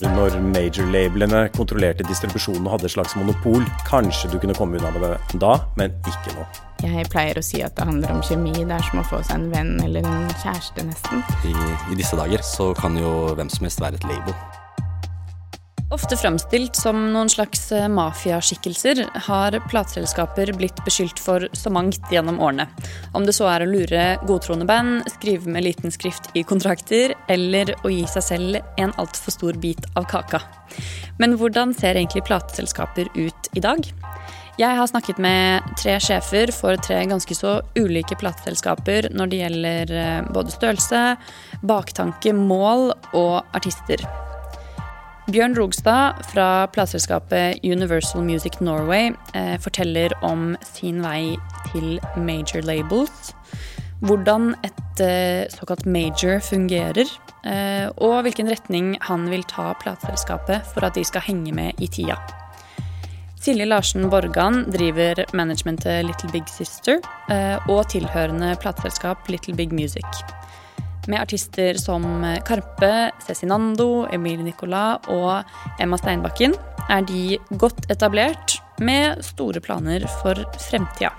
Når major-labelene kontrollerte distribusjonen og hadde et slags monopol, kanskje du kunne komme unna med det da, men ikke nå. Jeg pleier å si at det handler om kjemi. Det er som å få seg en venn eller en kjæreste, nesten. I, I, disse dager så kan jo hvem som helst være et label. Ofte fremstilt som noen slags eh, mafiaskikkelser har plateselskaper blitt beskyldt for så mangt gjennom årene. Om det så er å lure godtroende band, skrive med liten skrift i kontrakter, eller å gi seg selv en altfor stor bit av kaka. Men hvordan ser egentlig plateselskaper ut i dag? Jeg har snakket med tre sjefer for tre ganske så ulike plateselskaper når det gjelder eh, både størrelse, baktanke, mål og artister. Bjørn Rogstad fra plateselskapet Universal Music Norway eh, forteller om sin vei til major labels. Hvordan et eh, såkalt major fungerer, eh, og hvilken retning han vil ta plateselskapet for at de skal henge med i tida. Silje Larsen Borgan driver managementet Little Big Sister eh, og tilhørende plateselskap Little Big Music med artister som Karpe, Cezinando, Emilie Nicolas og Emma Steinbakken er de godt etablert med store planer for fremtida.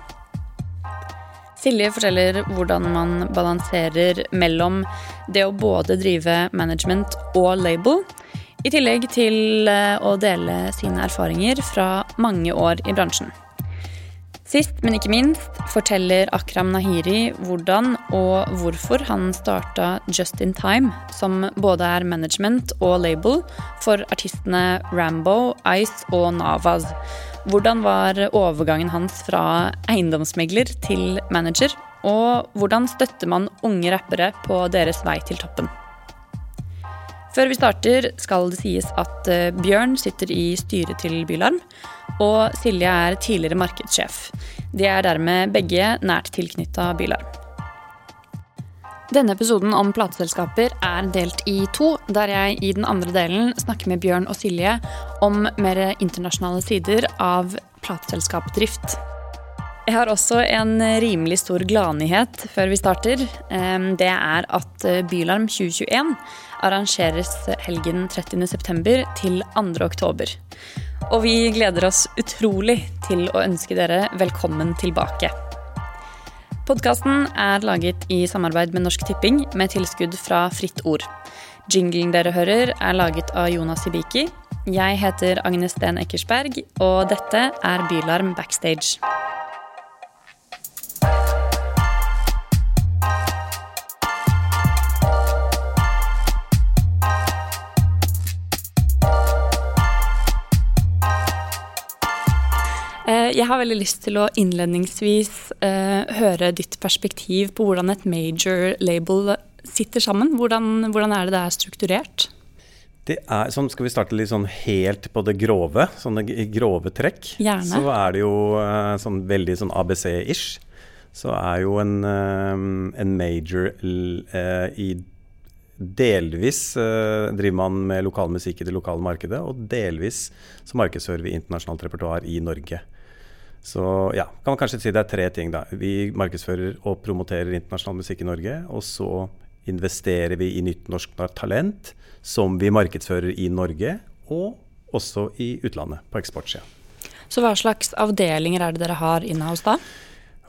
Silje forteller hvordan man balanserer mellom det å både drive management og label, i tillegg til eh, å dele sine erfaringer fra mange år i bransjen. Sist, men ikke minst, forteller Akram Nahiri hvordan og hvorfor han starta Just In Time, som både er management og label for artistene Rambo, Ice og Navaz. Hvordan var overgangen hans fra eiendomsmegler til manager? Og hvordan støtter man unge rappere på deres vei til toppen? Før vi starter, skal det sies at eh, Bjørn sitter i styret til Bylarm, og Silje er tidligere markedssjef. De er dermed begge nært tilknytta Bylarm. Denne episoden om plateselskaper er delt i to, der jeg i den andre delen snakker med Bjørn og Silje om mer internasjonale sider av plateselskapdrift. Jeg har også en rimelig stor gladnyhet før vi starter. Det er at eh, Bylarm 2021 arrangeres helgen 30.9. til 2.10. Og vi gleder oss utrolig til å ønske dere velkommen tilbake. Podkasten er laget i samarbeid med Norsk Tipping med tilskudd fra Fritt Ord. Jinglen dere hører, er laget av Jonas Ibiki. Jeg heter Agnes Sten Eckersberg, og dette er Bylarm Backstage. Jeg har veldig lyst til å innledningsvis uh, høre ditt perspektiv på hvordan et major label sitter sammen. Hvordan, hvordan er det det er strukturert? Det er, sånn, skal vi starte litt sånn helt på det grove, sånne grove trekk? Gjerne. Så er det jo uh, sånn veldig sånn ABC-ish. Så er jo en, en major i Delvis driver man med lokalmusikk i det lokale markedet, og delvis så markedsfører vi internasjonalt repertoar i Norge. Så ja, kan man kanskje si det er tre ting, da. Vi markedsfører og promoterer internasjonal musikk i Norge. Og så investerer vi i nytt norsk talent som vi markedsfører i Norge, og også i utlandet, på eksportsida. Så hva slags avdelinger er det dere har inhouse da?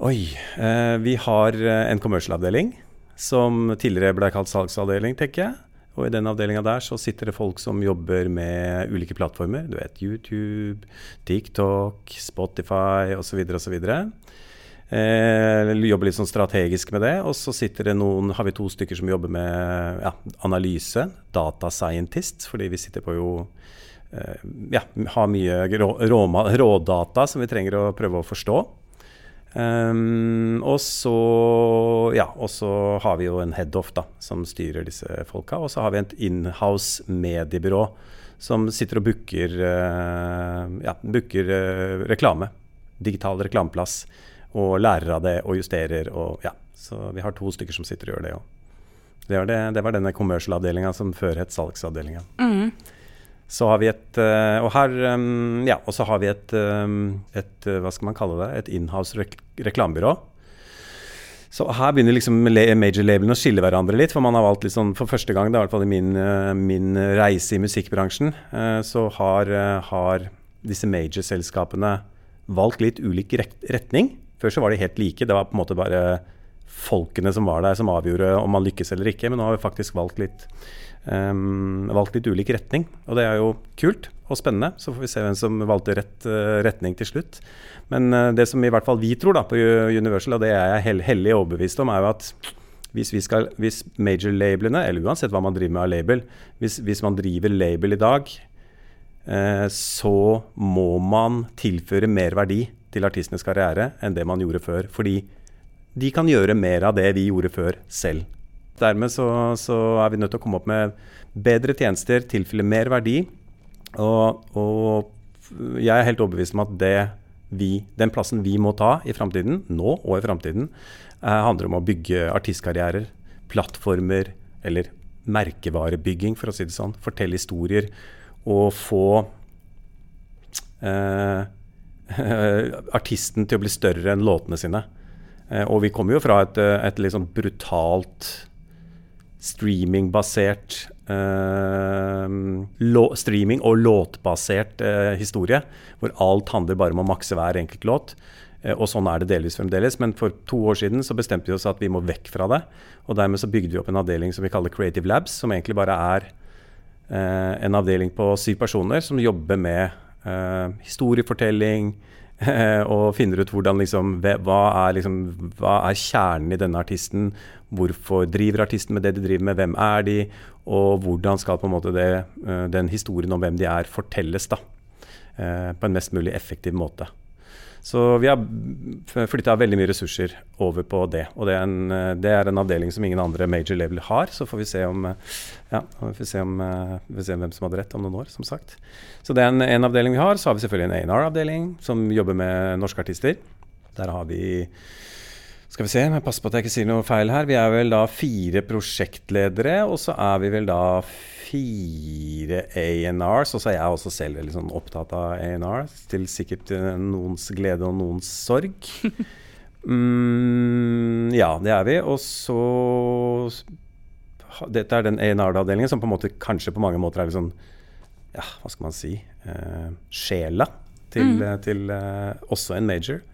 Oi. Eh, vi har eh, en commercial-avdeling som tidligere ble kalt salgsavdeling, tenker jeg. Og i den avdelinga der så sitter det folk som jobber med ulike plattformer. Du vet YouTube, TikTok, Spotify osv. osv. Eh, jobber litt sånn strategisk med det. Og så sitter det noen, har vi to stykker som jobber med ja, analyse. Data scientist, fordi vi sitter på jo eh, ja, har mye rå, rådata som vi trenger å prøve å forstå. Um, og så ja, og så har vi jo en headoff da, som styrer disse folka. Og så har vi et inhouse mediebyrå som sitter og booker uh, ja, booker uh, reklame. Digital reklameplass. Og lærer av det og justerer og ja. Så vi har to stykker som sitter og gjør det òg. Det, det, det, var denne commercial-avdelinga som før het salgsavdelinga. Mm. Så har vi et eh, Og her Ja, og så har vi et, et, eh, Hva skal man kalle det? Et inhouse rek reklamebyrå. Så her begynner liksom major-labelene å skille hverandre litt. For man har valgt litt sånn for første gang, det er i hvert fall i min, eh, min reise i musikkbransjen, så har, har disse major-selskapene valgt litt ulik retning. Før så var de helt like. Det var på en måte bare folkene som var der, som avgjorde om man lykkes eller ikke. Men nå har vi faktisk valgt litt, um, valgt litt ulik retning. Og det er jo kult og spennende. Så får vi se hvem som valgte rett uh, retning til slutt. Men uh, det som i hvert fall vi tror da på Universal, og det er jeg hellig overbevist om, er jo at hvis, skal, hvis major-labelene, eller uansett hva man driver med av label, hvis, hvis man driver label i dag, uh, så må man tilføre mer verdi til artistenes karriere enn det man gjorde før. Fordi de kan gjøre mer av det vi gjorde før selv. Dermed så, så er vi nødt til å komme opp med bedre tjenester, tilfelle mer verdi. Og, og, jeg er helt overbevist om at det vi, den plassen vi må ta i framtiden, nå og i framtiden, eh, handler om å bygge artistkarrierer, plattformer eller merkevarebygging, for å si det sånn. Fortelle historier og få eh, artisten til å bli større enn låtene sine. Eh, og vi kommer jo fra et, et litt sånn brutalt streamingbasert eh, streaming- og låtbasert eh, historie, hvor alt handler bare om å makse hver enkelt låt. Uh, og sånn er det delvis fremdeles. Men for to år siden så bestemte vi oss at vi må vekk fra det. Og dermed så bygde vi opp en avdeling som vi kaller Creative Labs, som egentlig bare er en avdeling på syv personer som jobber med historiefortelling, og finner ut hvordan liksom, hva, er liksom, hva er kjernen i denne artisten? Hvorfor driver artisten med det de driver med? Hvem er de? Og hvordan skal på en måte det, eh, den historien om hvem de er, fortelles da, eh, på en mest mulig effektiv måte. Så vi har flytta veldig mye ressurser over på det. Og det er, en, eh, det er, en, avdeling som ingen andre major level har. Så får vi se om ja, vi se, om, vi får se hvem som hadde rett om noen år, som sagt. Så det er en, en avdeling vi har. Så har vi selvfølgelig en A&R-avdeling som jobber med norske artister. Der har vi skal vi se, jeg passer på at jeg ikke sier noe feil her. Vi er vel da fire prosjektledere, og så er vi vel da fire ANRs. Og så er jeg også selv veldig sånn opptatt av ANRs. til sikkert eh, noens glede og noens sorg. mm, ja, det er vi. Og så Dette er den ANR-avdelingen som på en måte kanskje på mange måter er litt sånn Ja, hva skal man si? Eh, sjela til, mm. til eh, også en major.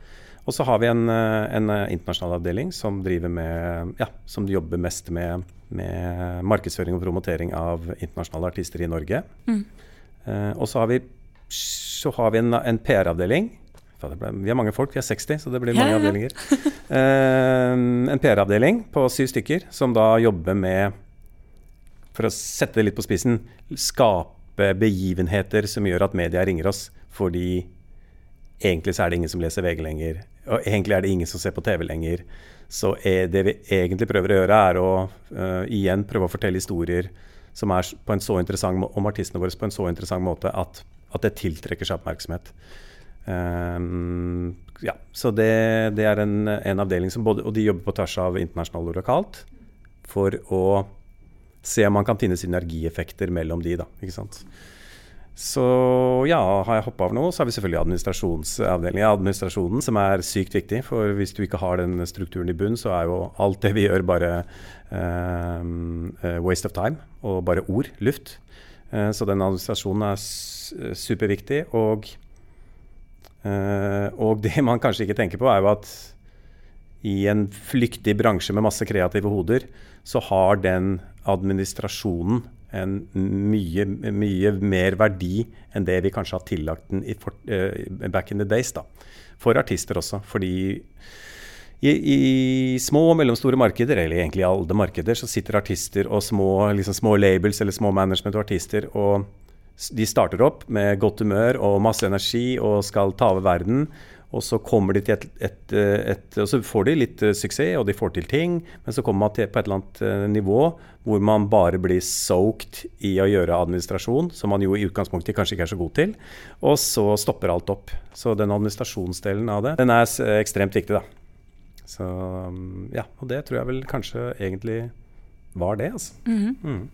Og så har vi en, eh, en, eh, internasjonal avdeling som, med, ja, som jobber mest med, med, markedsføring og promotering av internasjonale artister i Norge. Mm. Eh, og så har vi, så har vi en, en PR-avdeling. Vi har mange folk, vi er 60, så det blir mange ja, ja. avdelinger. Eh, en PR-avdeling på syv stykker som da jobber med, for å sette det litt på spissen, skape begivenheter som gjør at media ringer oss fordi egentlig så er det ingen som leser VG lenger. Og egentlig er det ingen som ser på TV lenger. Så det vi egentlig prøver å gjøre, er å uh, igjen prøve å fortelle historier som er på en så interessant om artistene våre på en så interessant måte at, at det tiltrekker seg oppmerksomhet. Um, ja, så det, det er en, en, avdeling som både Og de jobber på tvers av internasjonalt og lokalt for å se om man kan finne synergieffekter mellom de, da. Ikke sant. Så ja, har jeg hoppa av noe, så har vi selvfølgelig administrasjonsavdelingen. Administrasjonen, som er sykt viktig. For hvis du ikke har den strukturen i bunn, så er jo alt det vi gjør, bare uh, waste of time. Og bare ord. Luft. Uh, så den administrasjonen er superviktig. Og, uh, og det man kanskje ikke tenker på, er jo at i en flyktig bransje med masse kreative hoder, så har den administrasjonen en mye, mye mer verdi enn det vi kanskje har tillagt den for, uh, back in the days. da. For artister også. Fordi i, i, små og mellomstore markeder, eller egentlig i alle markeder, så sitter artister og små, liksom små labels eller små management og artister og de starter opp med godt humør og masse energi og skal ta over verden. Og så kommer de til et, et, et, og så får de litt uh, suksess, og de får til ting. Men så kommer man til på et eller annet uh, nivå hvor man bare blir soaked i å gjøre administrasjon, som man jo i utgangspunktet kanskje ikke er så god til. Og så stopper alt opp. Så den administrasjonsdelen av det, den er ekstremt viktig, da. Så um, ja, og det tror jeg vel kanskje egentlig var det, altså. Mm -hmm. mm.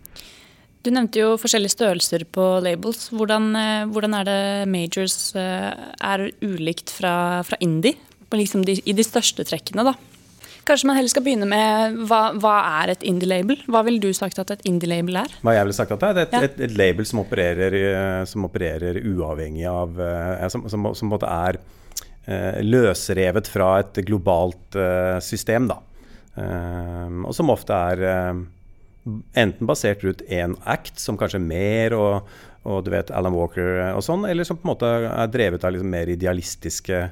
Du nevnte jo forskjellige størrelser på labels. Hvordan, eh, hvordan er det majors eh, er ulikt fra, fra indie? Liksom de, I de største trekkene, da. Kanskje man heller skal begynne med hva, hva er et indie-label? Hva ville du sagt at et indie-label er? Hva jeg ville sagt at det er et, Ja. et, et label som opererer, eh, som opererer uavhengig av Som, som, som måte er løsrevet fra et globalt system, da. Og som ofte er enten basert rundt én act, som kanskje er mer, og, og du vet Alan Walker og sånn, eller som på en måte er drevet av liksom mer idealistiske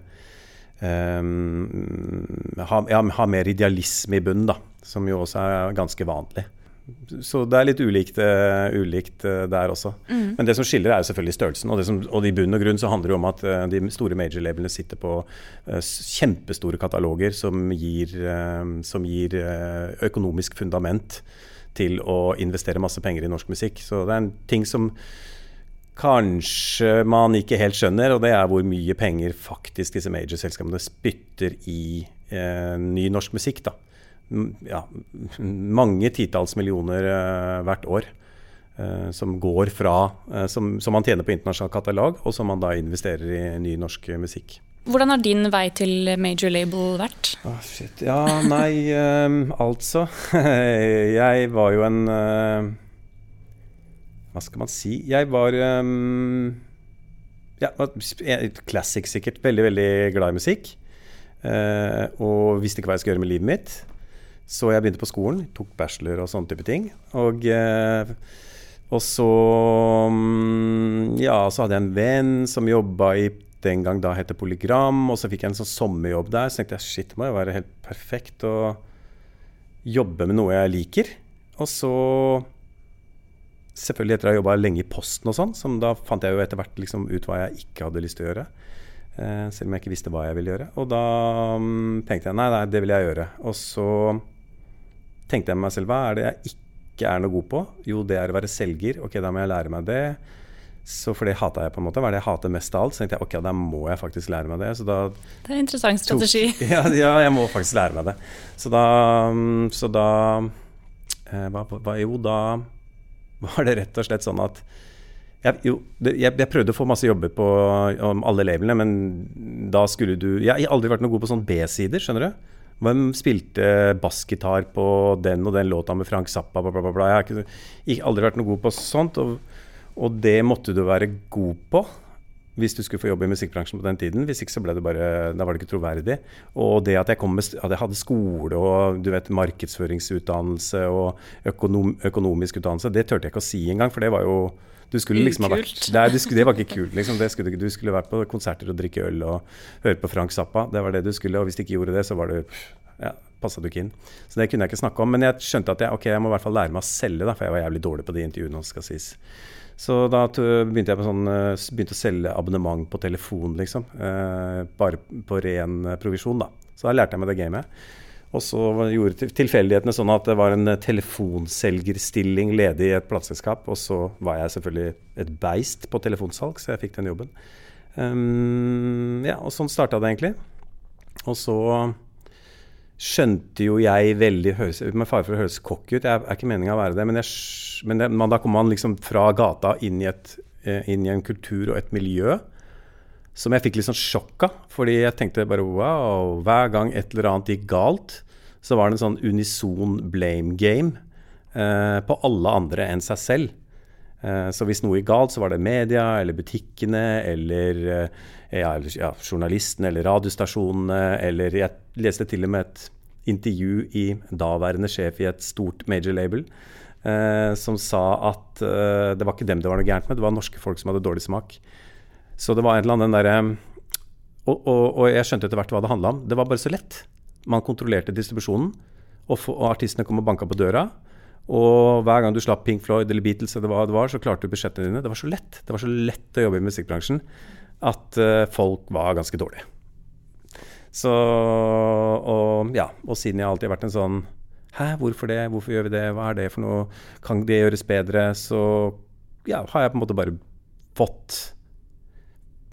um, ha, ja, ha mer idealisme i bunnen, da. Som jo også er ganske vanlig. Så det er litt ulikt, uh, ulikt uh, der også. Men det som skiller, er jo selvfølgelig størrelsen. Og, det som, og i bunn og grunn så handler det om at uh, de store major-labelene sitter på eh, kjempestore kataloger som gir, eh, som gir eh, økonomisk fundament til å investere masse penger i norsk musikk. Så det er en ting som kanskje man ikke helt skjønner, og det er hvor mye penger faktisk disse major-selskapene spytter i eh, ny norsk musikk. da. Ja, mange titalls millioner eh, hvert år. eh, som går fra eh, som, som man tjener på internasjonal katalog, og som man da investerer i ny norsk musikk. Hvordan har din vei til major label vært? Oh, shit. Ja, nei, um, altså Jeg var jo en uh, Hva skal man si? Jeg var um, ja, classic sikkert. Veldig, veldig glad i musikk. eh, og visste ikke hva jeg skulle gjøre med livet mitt. Så jeg begynte på skolen, tok bachelor og sånne type ting. Og, eh, og så mm, Ja, så hadde jeg en venn som jobba i den gang da het Polygram, og så fikk jeg en sånn sommerjobb der. Så tenkte jeg shit, må jo være helt perfekt å jobbe med noe jeg liker. Og så Selvfølgelig etter å ha jobba lenge i Posten og sånn, som da fant jeg jo etter hvert liksom ut hva jeg ikke hadde lyst til å gjøre. Eh, selv om jeg ikke visste hva jeg ville gjøre. Og da mm, tenkte jeg nei, nei, det vil jeg gjøre. Og så tenkte jeg med meg selv hva er det jeg ikke er noe god på? Jo, det er å være selger. Ok, da må jeg lære meg det. Så for det hata jeg på en måte. Hva er det jeg hater mest av alt? Så tenkte jeg ok, da må jeg faktisk lære meg det. Så da Det er en interessant tok- strategi. Ja, ja, jeg må faktisk lære meg det. Så da, mm, så da eh, hva, hva, Jo, da var det rett og slett sånn at jeg, jo, det, jeg, jeg prøvde å få masse jobber på om alle labelene, men da skulle du Jeg har aldri vært noe god på sånn B-sider, skjønner du. Hvem spilte bassgitar på den og den låta med Frank Zappa, bla, bla, bla. Jeg har ikke, aldri vært noe god på sånt. Og, og det måtte du være god på hvis du skulle få jobbe i musikkbransjen på den tiden. Hvis ikke så ble det bare, da var det ikke troverdig. Og det at jeg, kom med, at jeg hadde skole og du vet, markedsføringsutdannelse og økonom, økonomisk utdannelse, det turte jeg ikke å si engang. For det var jo du skulle liksom ha vært, Nei, du det var ikke kult. Liksom. Det skulle, du skulle vært på konserter og drikke øl og høre på Frank Zappa. Det var det du skulle. Og hvis du ikke gjorde det, så var det ja, passa du ikke inn. Så det kunne jeg ikke snakke om. Men jeg skjønte at jeg, ok, jeg må i hvert fall lære meg å selge, da, for jeg var jævlig dårlig på de intervjuene. skal sies. Så da begynte jeg på sånn, eh, begynte å selge abonnement på telefon, liksom. Eh, bare på ren eh, provisjon, da. Så da lærte jeg meg det gamet. Og så gjorde tilfeldighetene sånn at det var en telefonselgerstilling ledig i et plateselskap. Og så var jeg selvfølgelig et beist på telefonsalg, så jeg fikk den jobben. Um, ja, og sånn starta det egentlig. Og så skjønte jo jeg veldig høres, Med fare for å høres cocky ut, jeg er ikke meninga å være det, men, jeg, men det, man, da kommer man liksom fra gata inn i, et, eh, inn i en kultur og et miljø som jeg fikk litt sånn sjokk av. Fordi jeg tenkte bare wow, hver gang et eller annet gikk galt, så var det en sånn unison blame game eh, på alle andre enn seg selv. Eh, Så hvis noe gikk galt, så var det media eller butikkene eller eh, ja, ja, journalistene eller radiostasjonene eller Jeg leste til og med et intervju i daværende sjef i et stort major label eh, som sa at eh, det var ikke dem det var noe gærent med, det var norske folk som hadde dårlig smak. Så det var en eller annen derre og, og, og jeg skjønte etter hvert hva det handla om. Det var bare så lett. Man kontrollerte distribusjonen, og, for, og artistene kom og banka på døra. Og hver gang du slapp Pink Floyd eller Beatles, eller hva det var, så klarte du budsjettene dine. Det var så lett. Det var så lett å jobbe i musikkbransjen at eh, folk var ganske dårlige. Så og, ja, og siden jeg alltid har vært en sånn Hæ, hvorfor det? Hvorfor gjør vi det? Hva er det for noe? Kan det gjøres bedre? Så ja, har jeg på en måte bare fått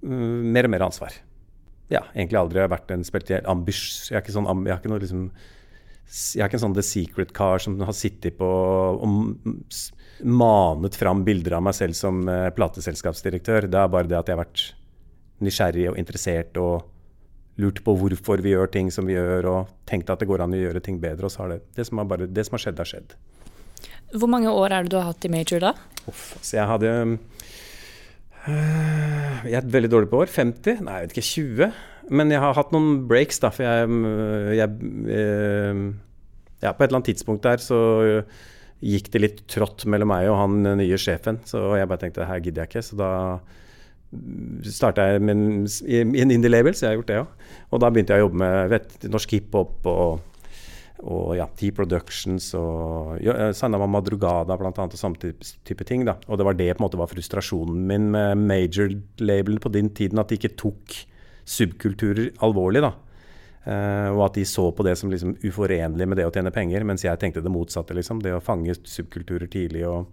uh, mer og mer ansvar. Ja, egentlig aldri vært en spesielt ambisj... Jeg er ikke sånn Jeg har ikke noe liksom jeg er ikke en sånn The Secret Car som har sittet på og manet fram bilder av meg selv som eh, plateselskapsdirektør. Det er bare det at jeg har vært nysgjerrig og interessert og lurt på hvorfor vi gjør ting som vi gjør, og tenkt at det går an å gjøre ting bedre. Og så har det, det som har, bare, det som har skjedd, har skjedd. Hvor mange år er det du har hatt i major da? Uff, så jeg hadde øh, Jeg er veldig dårlig på år. 50? Nei, jeg vet ikke. 20? Men jeg har hatt noen breaks, da, for jeg, jeg øh, Ja, på et eller annet tidspunkt der så gikk det litt trått mellom meg og han nye sjefen. Så jeg bare tenkte her gidder jeg ikke. Så da starta jeg med i en indie-label, så jeg har gjort det òg. Og da begynte jeg å jobbe med vet, norsk hiphop og, og ja, T-Productions og ja, Sanna Madrugada annet, og samme type ting. da. Og det var det på en måte var frustrasjonen min med major-labelen på den tiden, at de ikke tok subkulturer alvorlig. da. Uh, og at de så på det som liksom uforenlig med det å tjene penger, mens jeg tenkte det motsatte. liksom, Det å fange subkulturer tidlig og,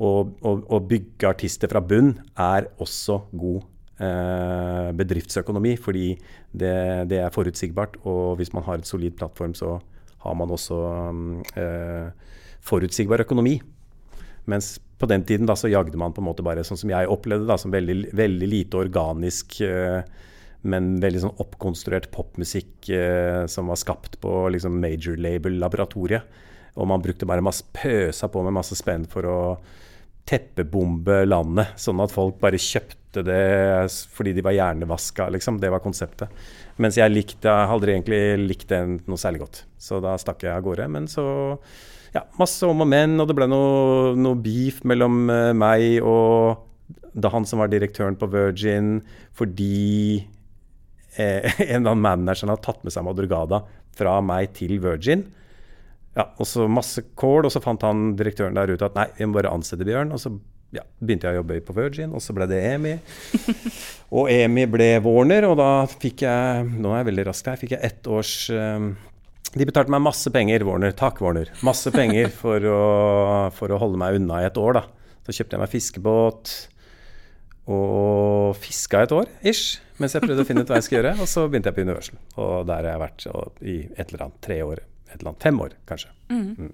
og, og, og bygge artister fra bunn er også god uh, bedriftsøkonomi. Fordi det, det, er forutsigbart, og hvis man har et solid plattform, så har man også uh, forutsigbar økonomi. Mens på den tiden da, så jagde man på en måte bare, sånn som jeg opplevde da, som veldig, veldig lite organisk uh, men veldig sånn oppkonstruert popmusikk eh, som var skapt på liksom major label-laboratoriet. Og man brukte bare masse pøsa på med masse spenn for å teppebombe landet, sånn at folk bare kjøpte det fordi de var hjernevaska, liksom. Det var konseptet. Mens jeg likte, jeg aldri egentlig likt det noe særlig godt. Så da stakk jeg av gårde. Men så ja, masse om og men, og det ble noe, noe beef mellom uh, meg og da han som var direktøren på Virgin, fordi eh, en av managerne manager har tatt med seg Madrugada fra meg til Virgin. Ja, og så masse kål, og så fant han direktøren der ute at nei, vi må bare ansette Bjørn. Og så ja, begynte jeg å jobbe på Virgin, og så ble det EMI. og EMI ble Warner, og da fikk jeg Nå er jeg veldig rask her. Fikk jeg ett års um, De betalte meg masse penger, Warner. Takk, Warner. Masse penger for å, for å holde meg unna i et år, da. Så kjøpte jeg meg fiskebåt og fiska et år ish, mens jeg prøvde å finne ut hva jeg skulle gjøre. Og så begynte jeg på Universal, og der har jeg vært i et eller annet tre år. Et eller annet fem år, kanskje. Mm. Mm.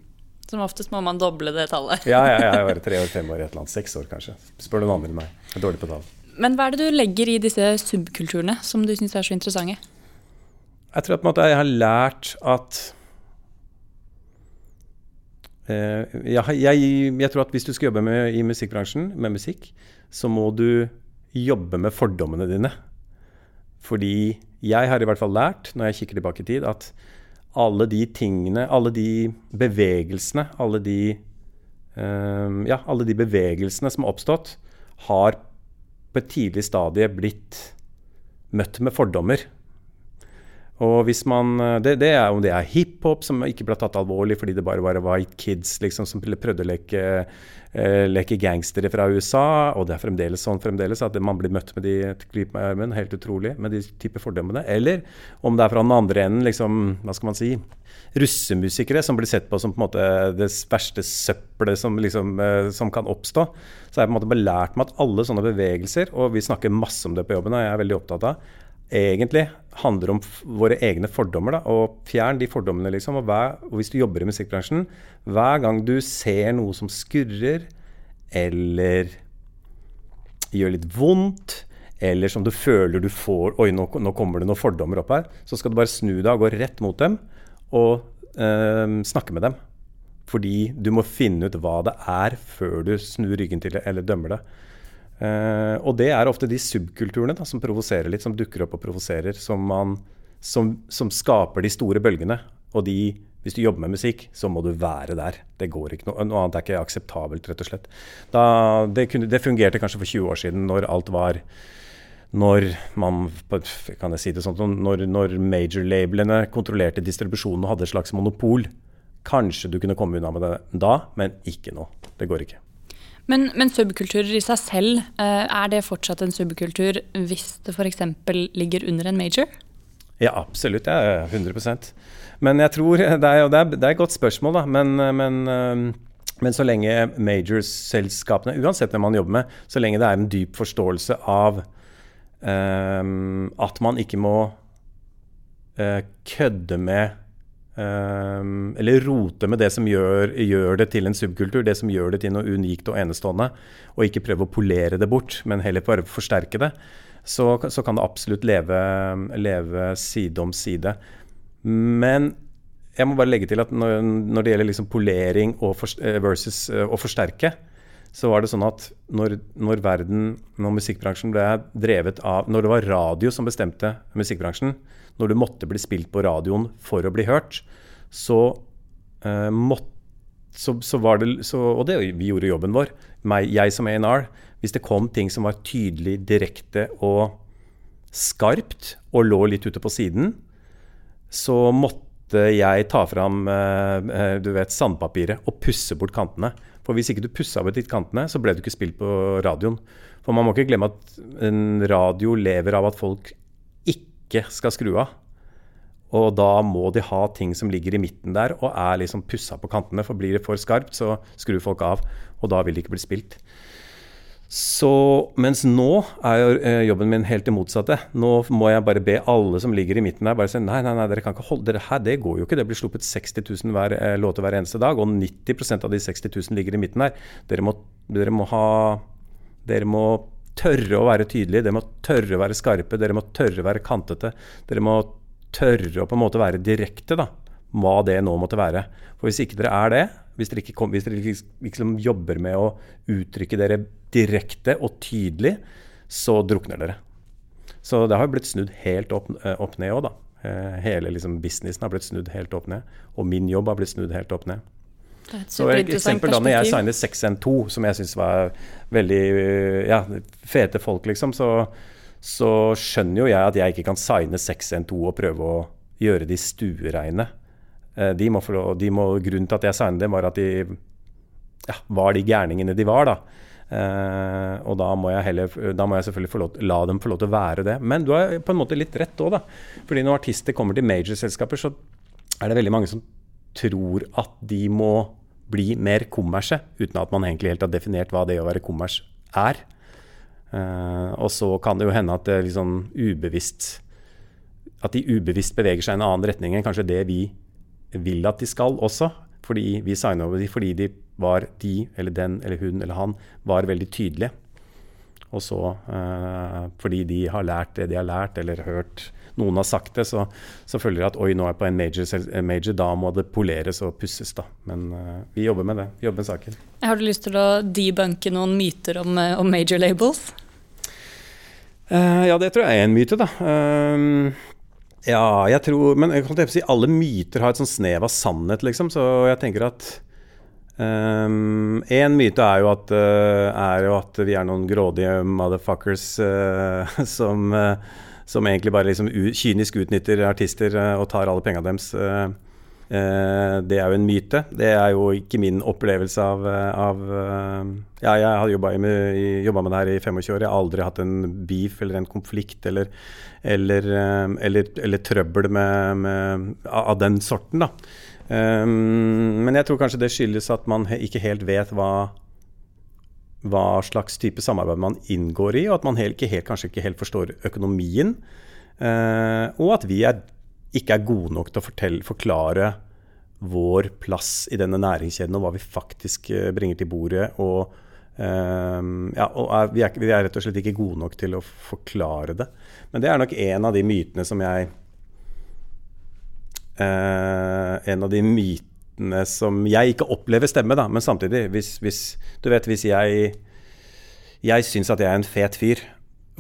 Som oftest må man doble det tallet. ja, ja, ja, jeg var tre år, fem år, et eller annet. Seks år, kanskje. Spør noen andre enn meg. Jeg er dårlig på tall. Men hva er det du legger i disse subkulturene som du syns er så interessante? Jeg tror at jeg har lært at eh, jeg, jeg, jeg, tror at hvis du skal jobbe med, i musikkbransjen med musikk, så må du jobbe med fordommene dine. Fordi jeg har i hvert fall lært, når jeg kikker tilbake i tid, at alle de tingene, alle de bevegelsene, alle de um, Ja, alle de bevegelsene som har oppstått, har på et tidlig stadie blitt møtt med fordommer. Og hvis man, det, det er om det er hiphop som ikke ble tatt alvorlig fordi det bare var white kids liksom, som prøvde å leke, eh, leke gangstere fra USA, og det er fremdeles sånn fremdeles at man blir møtt med de klyp med armen, helt utrolig, med de type fordommene. Eller om det er fra den andre enden, liksom, hva skal man si, russemusikere som blir sett på som på en måte det verste søppelet som, liksom, eh, som kan oppstå. Så jeg på en måte belært meg at alle sånne bevegelser, og vi snakker masse om det på jobben, og jeg er veldig opptatt av, egentlig handler om våre egne fordommer. Da, og fjern de fordommene, liksom. Og, hver, og, hvis du jobber i musikkbransjen, hver gang du ser noe som skurrer, eller gjør litt vondt, eller som du føler du får Oi, nå, nå kommer det noen fordommer opp her. Så skal du bare snu deg og gå rett mot dem og øh, snakke med dem. Fordi du må finne ut hva det er før du snur ryggen til det eller dømmer det. Uh, og det er ofte de subkulturene da, som provoserer litt, som dukker opp og provoserer, som, som, som, skaper de store bølgene. Og de, hvis du jobber med musikk, så må du være der. Det går ikke noe, noe annet er ikke akseptabelt, rett og slett. Da, det, kunne, det, fungerte kanskje for 20 år siden, når alt var når man kan jeg si det sånn, når, når major-labelene kontrollerte distribusjonen og hadde et slags monopol. Kanskje du kunne komme unna med det da, men ikke nå. Det går ikke. Men, men subkulturer i seg selv, eh, er det fortsatt en subkultur hvis det f.eks. ligger under en major? Ja, absolutt. Ja, 100% Men jeg tror Det er, det er, det er et godt spørsmål, da. Men, men, eh, men så lenge major-selskapene, uansett hvem man jobber med, så lenge det er en dyp forståelse av um, at man ikke må uh, kødde med Um, eller rote med det som gjør, gjør, det til en subkultur, det som gjør det til noe unikt og enestående, og ikke prøve å polere det bort, men heller bare forsterke det, så, så kan det absolutt leve, leve, side om side. Men jeg må bare legge til at når, når det gjelder liksom polering og for, eh, versus uh, å forsterke, så var det sånn at når, når, verden, når musikkbransjen ble drevet av Når det var radio som bestemte musikkbransjen, når du måtte bli spilt på radioen for å bli hørt, så uh, måtte så, så, var det så, Og det, vi gjorde jobben vår. Meg, jeg som A&R. Hvis det kom ting som var tydelig, direkte og skarpt, og lå litt ute på siden, så måtte jeg ta fram uh, du vet, sandpapiret og pusse bort kantene. For hvis ikke du pussa bort litt kantene, så ble du ikke spilt på radioen. For man må ikke glemme at en radio lever av at folk ikke skal skru av. Og da må de ha ting som ligger i midten der og er liksom pussa på kantene. For blir det for skarpt, så skrur folk av, og da vil det ikke bli spilt. Så, mens nå er jo eh, jobben min helt det motsatte. Nå må jeg bare be alle som ligger i midten der, bare si nei, nei, nei, dere kan ikke holde dere her. Det går jo ikke. Det blir sluppet 60 000 hver, eh, låter hver eneste dag, og 90% av de 60 000 ligger i midten her. Dere må, dere må ha Dere må tørre å være tydelige, dere må tørre å være skarpe, dere må tørre å være kantete. Dere må tørre å på en måte være direkte, da. Hva det nå måtte være. For hvis ikke dere er det, hvis dere ikke, kom, hvis dere liksom jobber med å uttrykke dere direkte og tydelig, så drukner dere. Så det har jo blitt snudd helt opp, eh, opp ned òg, da. Eh, hele liksom, businessen har blitt snudd helt opp ned. Og min jobb har blitt snudd helt opp ned. Så et eksempel da når jeg signet 6N2, som jeg syns var veldig ja, fete folk, liksom, så så skjønner jo jeg at jeg ikke kan signe 6N2 og prøve å gjøre de stuereine. Eh, de må de må, grunnen til at jeg signet dem, var at de ja, var de gærningene de var. da. Uh, og da må, heller, da må jeg selvfølgelig lov, la dem få lov til å være det. Men du har på en måte litt rett òg, da. Fordi når artister kommer til major-selskaper, så er det veldig mange som tror at de må bli mer kommerse, uten at man egentlig helt har definert hva det å være kommers er. Uh, og så kan det jo hende at det liksom ubevisst At de ubevisst beveger seg i en annen retning enn kanskje det vi vil at de skal også. Fordi vi signa over dem fordi de var de eller den eller hun eller han var veldig tydelige. Og så uh, fordi de har lært det de har lært, eller hørt noen har sagt det, så, så føler jeg at oi, nå er jeg på en major, major, da må det poleres og pusses, da. Men uh, vi jobber med det. Vi jobber med saken. Har du lyst til å debunke noen myter om, om major labels? Uh, ja, det tror jeg er en myte, da. Uh, ja, jeg tror Men jeg kan si alle myter har et sånn snev av sannhet, liksom. Så jeg tenker at um, En myte er jo, at, uh, er jo at vi er noen grådige motherfuckers som, som egentlig bare liksom kynisk utnytter artister og tar alle penga deres. Uh, det er jo en myte. Det er jo ikke min opplevelse av, av Ja, jeg har jobba med, med, det her i 25 år. Jeg har aldri hatt en beef eller en konflikt eller, eller, eller, eller trøbbel med, med, av den sorten, da. men jeg tror kanskje det skyldes at man ikke helt vet hva hva slags type samarbeid man inngår i, og at man helt, ikke helt, kanskje ikke helt forstår økonomien. og at vi er ikke er gode nok til å fortelle, forklare vår plass i denne næringskjeden og hva vi faktisk eh, bringer til bordet. Og, um, ja, og er, vi, er, vi, er, rett og slett ikke gode nok til å forklare det. Men det er nok en av de mytene som jeg uh, En av de mytene som jeg ikke opplever stemme, da. Men samtidig, hvis, hvis du vet, hvis jeg jeg syns at jeg er en fet fyr,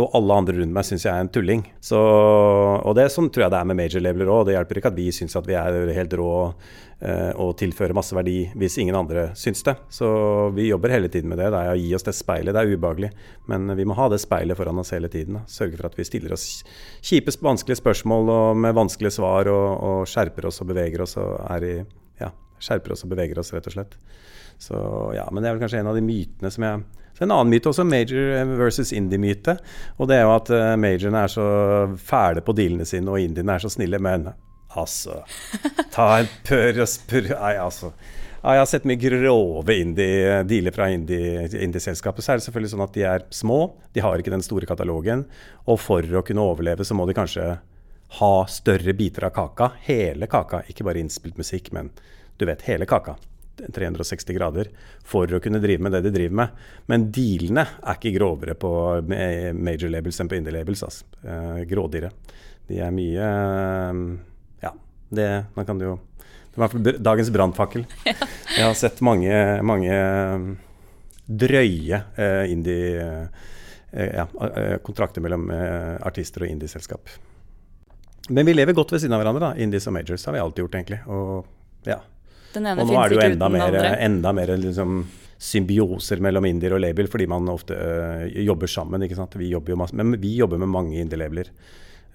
og alle andre rundt meg syns jeg er en tulling. Så, og det sånn tror jeg det er med major-leveler òg. Det hjelper ikke at vi syns at vi er helt rå eh, og tilfører masse verdi hvis ingen andre syns det. Så vi jobber hele tiden med det. Det er å gi oss det speilet. Det er ubehagelig, men vi må ha det speilet foran oss hele tiden. Da. Sørge for at vi stiller oss kjipe, vanskelige spørsmål og med vanskelige svar, og, og, skjerper oss og beveger oss og er i Ja, skjerper oss og beveger oss, rett og slett. Så ja, men det er vel kanskje en av de mytene som jeg så En annen myte også, major versus indie-myte. Og det er jo at uh, majorene er så fæle på dealene sine, og indiene er så snille. Men altså Ta en pør og spør Nei, altså. Ja, jeg har sett mye grove indie, dealer fra indie-selskapet. Så er det selvfølgelig sånn at de er små, de har ikke den store katalogen. Og for å kunne overleve, så må de kanskje ha større biter av kaka. Hele kaka, ikke bare innspilt musikk, men du vet, hele kaka. 360 grader for å kunne drive med det de driver med. Men dealene er ikke grovere på major labels enn på indie labels. Altså. Eh, grådigere. De er mye eh, Ja, det man kan jo Det var dagens brannfakkel. Jeg har sett mange, mange drøye eh, indie eh, ja, eh, kontrakter mellom eh, artister og indieselskap. Men vi lever godt ved siden av hverandre, da. Indies og majors har vi alltid gjort, egentlig. Og ja, Den ene og nå er det jo enda mer, enda mer liksom, symbioser mellom indier og label, fordi man ofte øh, jobber sammen. Vi jobber jo masse, men vi jobber med mange indie-labeler.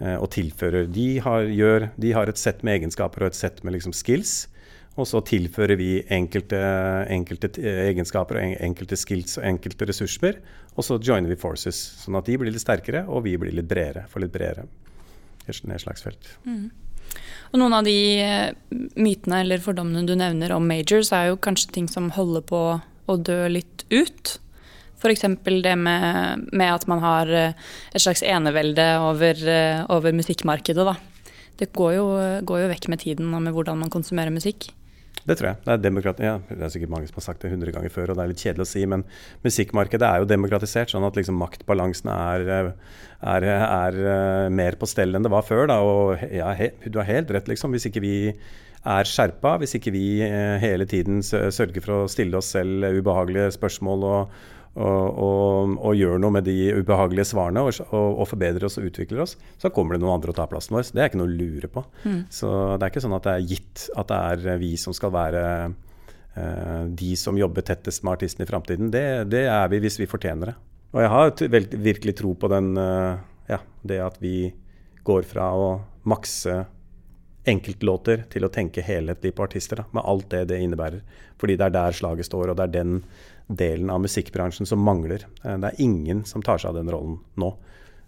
øh, og tilfører de har, gjør, de har et sett med egenskaper og et sett med liksom, skills. Og så tilfører vi enkelte, enkelte egenskaper og enkelte skills og enkelte ressurser. Og så joiner vi forces, sånn at de blir litt sterkere, og vi blir litt bredere. For litt bredere nedslagsfelt. Og noen av de eh, mytene eller fordommene du nevner om majors, er jo kanskje ting som holder på å dø litt ut. F.eks. det med, med at man har eh, et slags enevelde over, eh, over musikkmarkedet. Da. Det går jo, går jo vekk med tiden og med hvordan man konsumerer musikk. Det tror jeg. Det er, demokrati ja, det er sikkert mange som har sagt det 100 ganger før, og det er litt kjedelig å si, men musikkmarkedet er jo demokratisert, sånn at liksom maktbalansen er, er, er, eh, mer på stell enn det var før. Da, og ja, he, du har helt rett, liksom. Hvis ikke vi er skjerpa, hvis ikke vi eh, hele tiden sørger for å stille oss selv ubehagelige spørsmål og, og, og, og gjør noe med de ubehagelige svarene og, og, og forbedrer oss og utvikler oss, så kommer det noen andre å ta plassen vår. Det er ikke noe å lure på. Så det er ikke sånn at det er gitt at det er vi som skal være eh, de som jobber tettest med artisten i framtiden. Det, det er vi hvis vi fortjener det. Og jeg har virkelig tro på den, eh, ja, det at vi går fra å makse enkeltlåter til å tenke helhetlig på artister, da, med alt det det innebærer. Fordi det er der slaget står, og det er den delen av musikkbransjen som mangler. Eh, Det er ingen som tar seg av den rollen nå.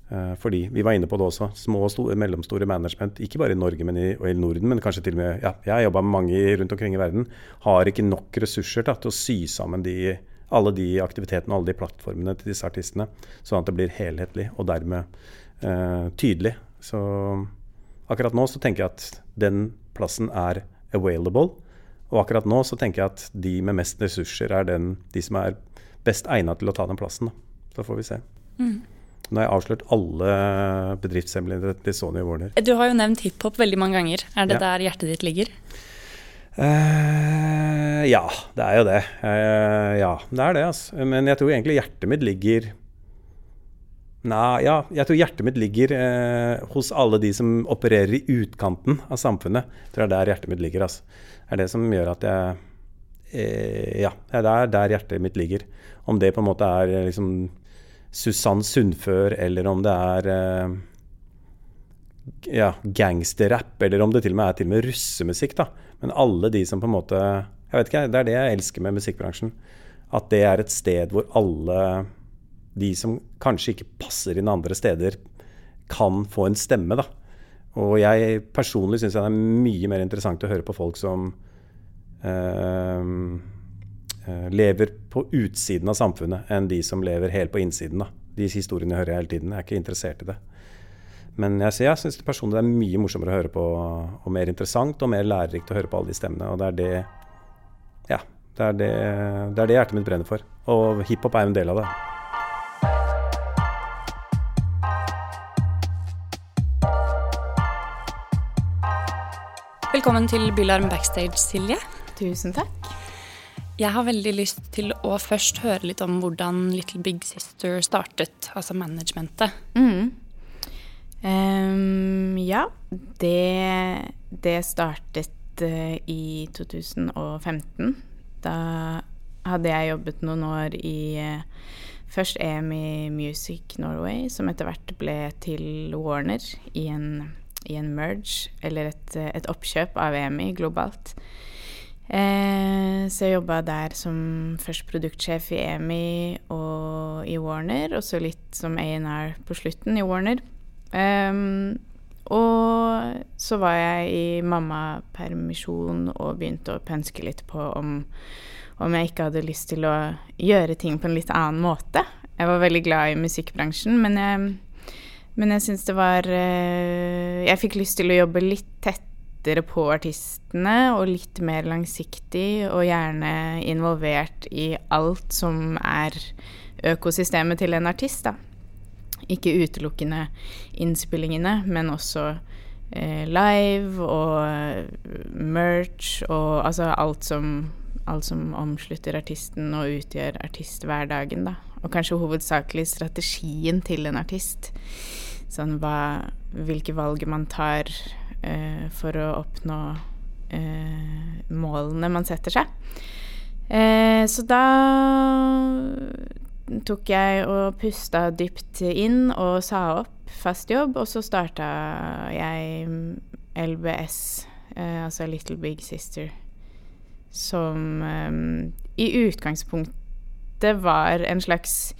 Eh, Fordi, vi var inne på det også, små og store, mellomstore management, ikke bare i Norge men i, og i Norden, men kanskje til og med ja, Jeg har jobba med mange rundt omkring i verden. Har ikke nok ressurser da, til å sy sammen de, alle de aktivitetene og alle de plattformene til disse artistene, sånn at det blir helhetlig og dermed eh, tydelig. Så akkurat nå så tenker jeg at den plassen er available. Og akkurat nå så tenker jeg at de med mest ressurser er den, de som er best egnet til å ta den plassen. Da. Så får vi se. Nå har jeg avslørt alle bedriftshemmeligheter til Sony Warner. Du har jo nevnt hiphop veldig mange ganger. Er det Ja. der hjertet ditt ligger? Uh, ja, det er jo det. Uh, ja, det er det, altså. Men jeg tror egentlig hjertet mitt ligger Nei, ja, jeg tror hjertet mitt ligger uh, hos alle de som opererer i utkanten av samfunnet. Jeg tror det er der hjertet mitt ligger. Altså. Er det som gjør at jeg eh, Ja, det er der hjertet mitt ligger. Om det på en måte er eh, liksom Susann Sundfør, eller om det er eh, ja, gangsterrapp, eller om det til og med er til og med russemusikk. da. Men alle de som på en måte Jeg vet ikke, Det er det jeg elsker med musikkbransjen. At det er et sted hvor alle de som kanskje ikke passer inn andre steder, kan få en stemme. da. Og jeg personlig syns det er mye mer interessant å høre på folk som eh, lever på utsiden av samfunnet, enn de som lever helt på innsiden. da. De historiene hører jeg hele tiden. Jeg er ikke interessert i det. Men jeg, jeg syns personlig det er mye morsommere å høre på, og mer interessant og mer lærerikt å høre på alle de stemmene. Og det er det Ja. Det er det, det, er det hjertet mitt brenner for. Og hiphop er jo en del av det. Velkommen til Bylarm backstage, Silje. Tusen takk. Jeg har veldig lyst til å først høre litt om hvordan Little Big Sister startet, altså managementet. Mm. Um, ja, det, det startet uh, i 2015. Da hadde jeg jobbet noen år i uh, først EMI Music Norway, som etter hvert ble til Warner i en, i en merge, eller et, et oppkjøp av EMI globalt. Eh, så jeg jobba der som først produktsjef i EMI og i Warner, og så litt som A&R på slutten i Warner. Um, og så var jeg i mammapermisjon og begynte å pønske litt på om, om jeg ikke hadde lyst til å gjøre ting på en litt annen måte. Jeg var veldig glad i musikkbransjen, men jeg, men jeg syns det var eh, Jeg fikk lyst til å jobbe litt tettere på artistene og litt mer langsiktig, og gjerne involvert i alt som er økosystemet til en artist, da. Ikke utelukkende innspillingene, men også eh, live og merch og altså alt som, alt som omslutter artisten og utgjør artisthverdagen, da. Og kanskje hovedsakelig strategien til en artist. Sånn hva Hvilke valg man tar eh, for å oppnå eh, målene man setter seg. Eh, så da tok jeg og pusta dypt inn og sa opp fast jobb, og så starta jeg LBS, eh, altså Little Big Sister, som eh, i utgangspunktet var en slags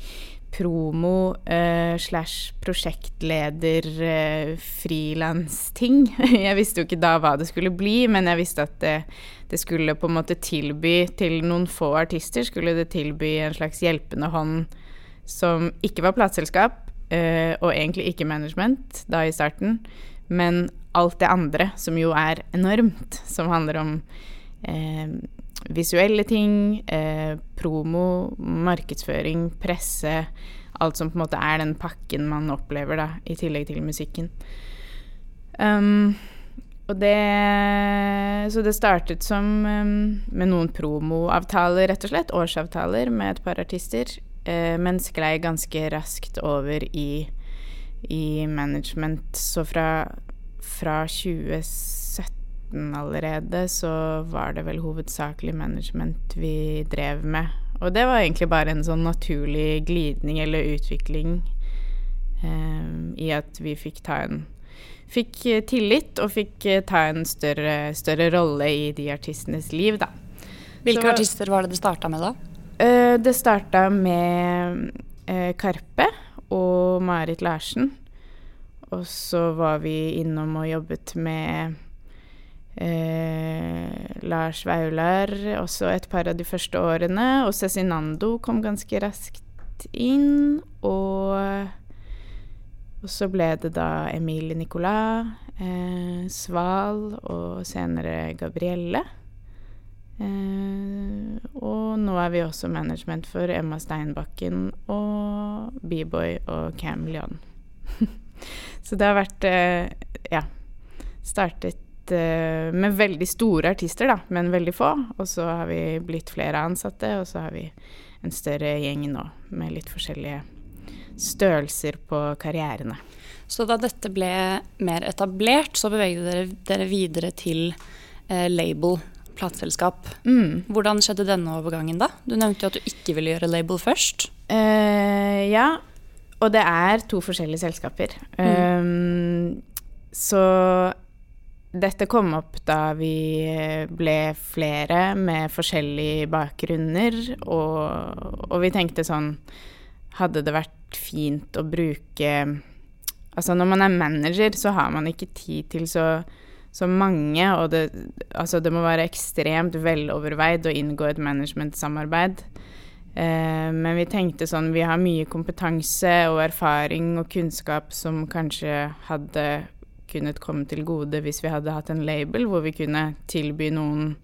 promo uh, slash prosjektleder uh, frilans-ting. Jeg visste jo ikke da hva det skulle bli, men jeg visste at det, det, skulle på en måte tilby til noen få artister skulle det tilby en slags hjelpende hånd som ikke var plateselskap, uh, og egentlig ikke management da i starten, men alt det andre, som jo er enormt, som handler om eh, visuelle ting, eh, promo, markedsføring, presse. Alt som på en måte er den pakken man opplever, da, i tillegg til musikken. Um, og det Så det startet som um, med noen promoavtaler, rett og slett. Årsavtaler med et par artister. Uh, men sklei ganske raskt over i, i management. Så fra, fra 2017 2017 allerede, så var det vel hovedsakelig management vi drev med. Og det var egentlig bare en sånn naturlig glidning eller utvikling eh, i at vi fikk ta en Fikk tillit og fikk ta en større, større rolle i de artistenes liv, da. Hvilke så, artister var det det starta med, da? Eh, det starta med eh, Karpe og Marit Larsen. Og så var vi innom og jobbet med Eh, Lars Vaular også et par av de første årene. Og Cezinando kom ganske raskt inn. Og, og så ble det da Emilie Nicolas, eh, Sval og senere Gabrielle. Eh, og nå er vi også management for Emma Steinbakken og B-boy og Cam Leon. så det har vært eh, ja, startet uh, med veldig store artister, da, men veldig få. Og så har vi blitt flere ansatte, og så har vi en større gjeng nå med litt forskjellige størrelser på karrierene. Så da dette ble mer etablert, så beveget dere dere videre til eh, label, plateselskap. Mm. Hvordan skjedde denne overgangen, da? Du nevnte jo at du ikke ville gjøre label først. Eh, ja, og det er to forskjellige selskaper. Mm. Um, så dette kom opp da vi ble flere med forskjellige bakgrunner, og, og, vi tenkte sånn Hadde det vært fint å bruke Altså, når man er manager, så har man ikke tid til så, så mange, og det, altså, det må være ekstremt veloverveid å inngå et managementsamarbeid. Eh, men vi tenkte sånn Vi har mye kompetanse og erfaring og kunnskap som kanskje hadde kunnet komme til gode hvis vi hadde hatt en label hvor vi kunne tilby noen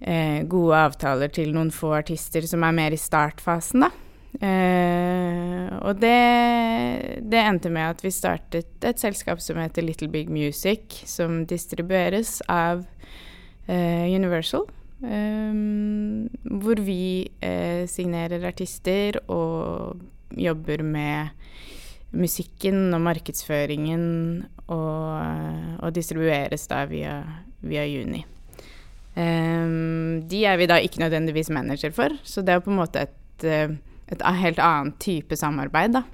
eh, gode avtaler til noen få artister som er mer i startfasen, da. Eh, og det, det, endte med at vi startet et selskap som heter Little Big Music, som distribueres av eh, Universal. Um, hvor vi eh, signerer artister og jobber med musikken og markedsføringen og, og distribueres da via, via Juni. Um, de er vi da ikke nødvendigvis manager for, så det er på en måte et, eh, et helt annet type samarbeid, da.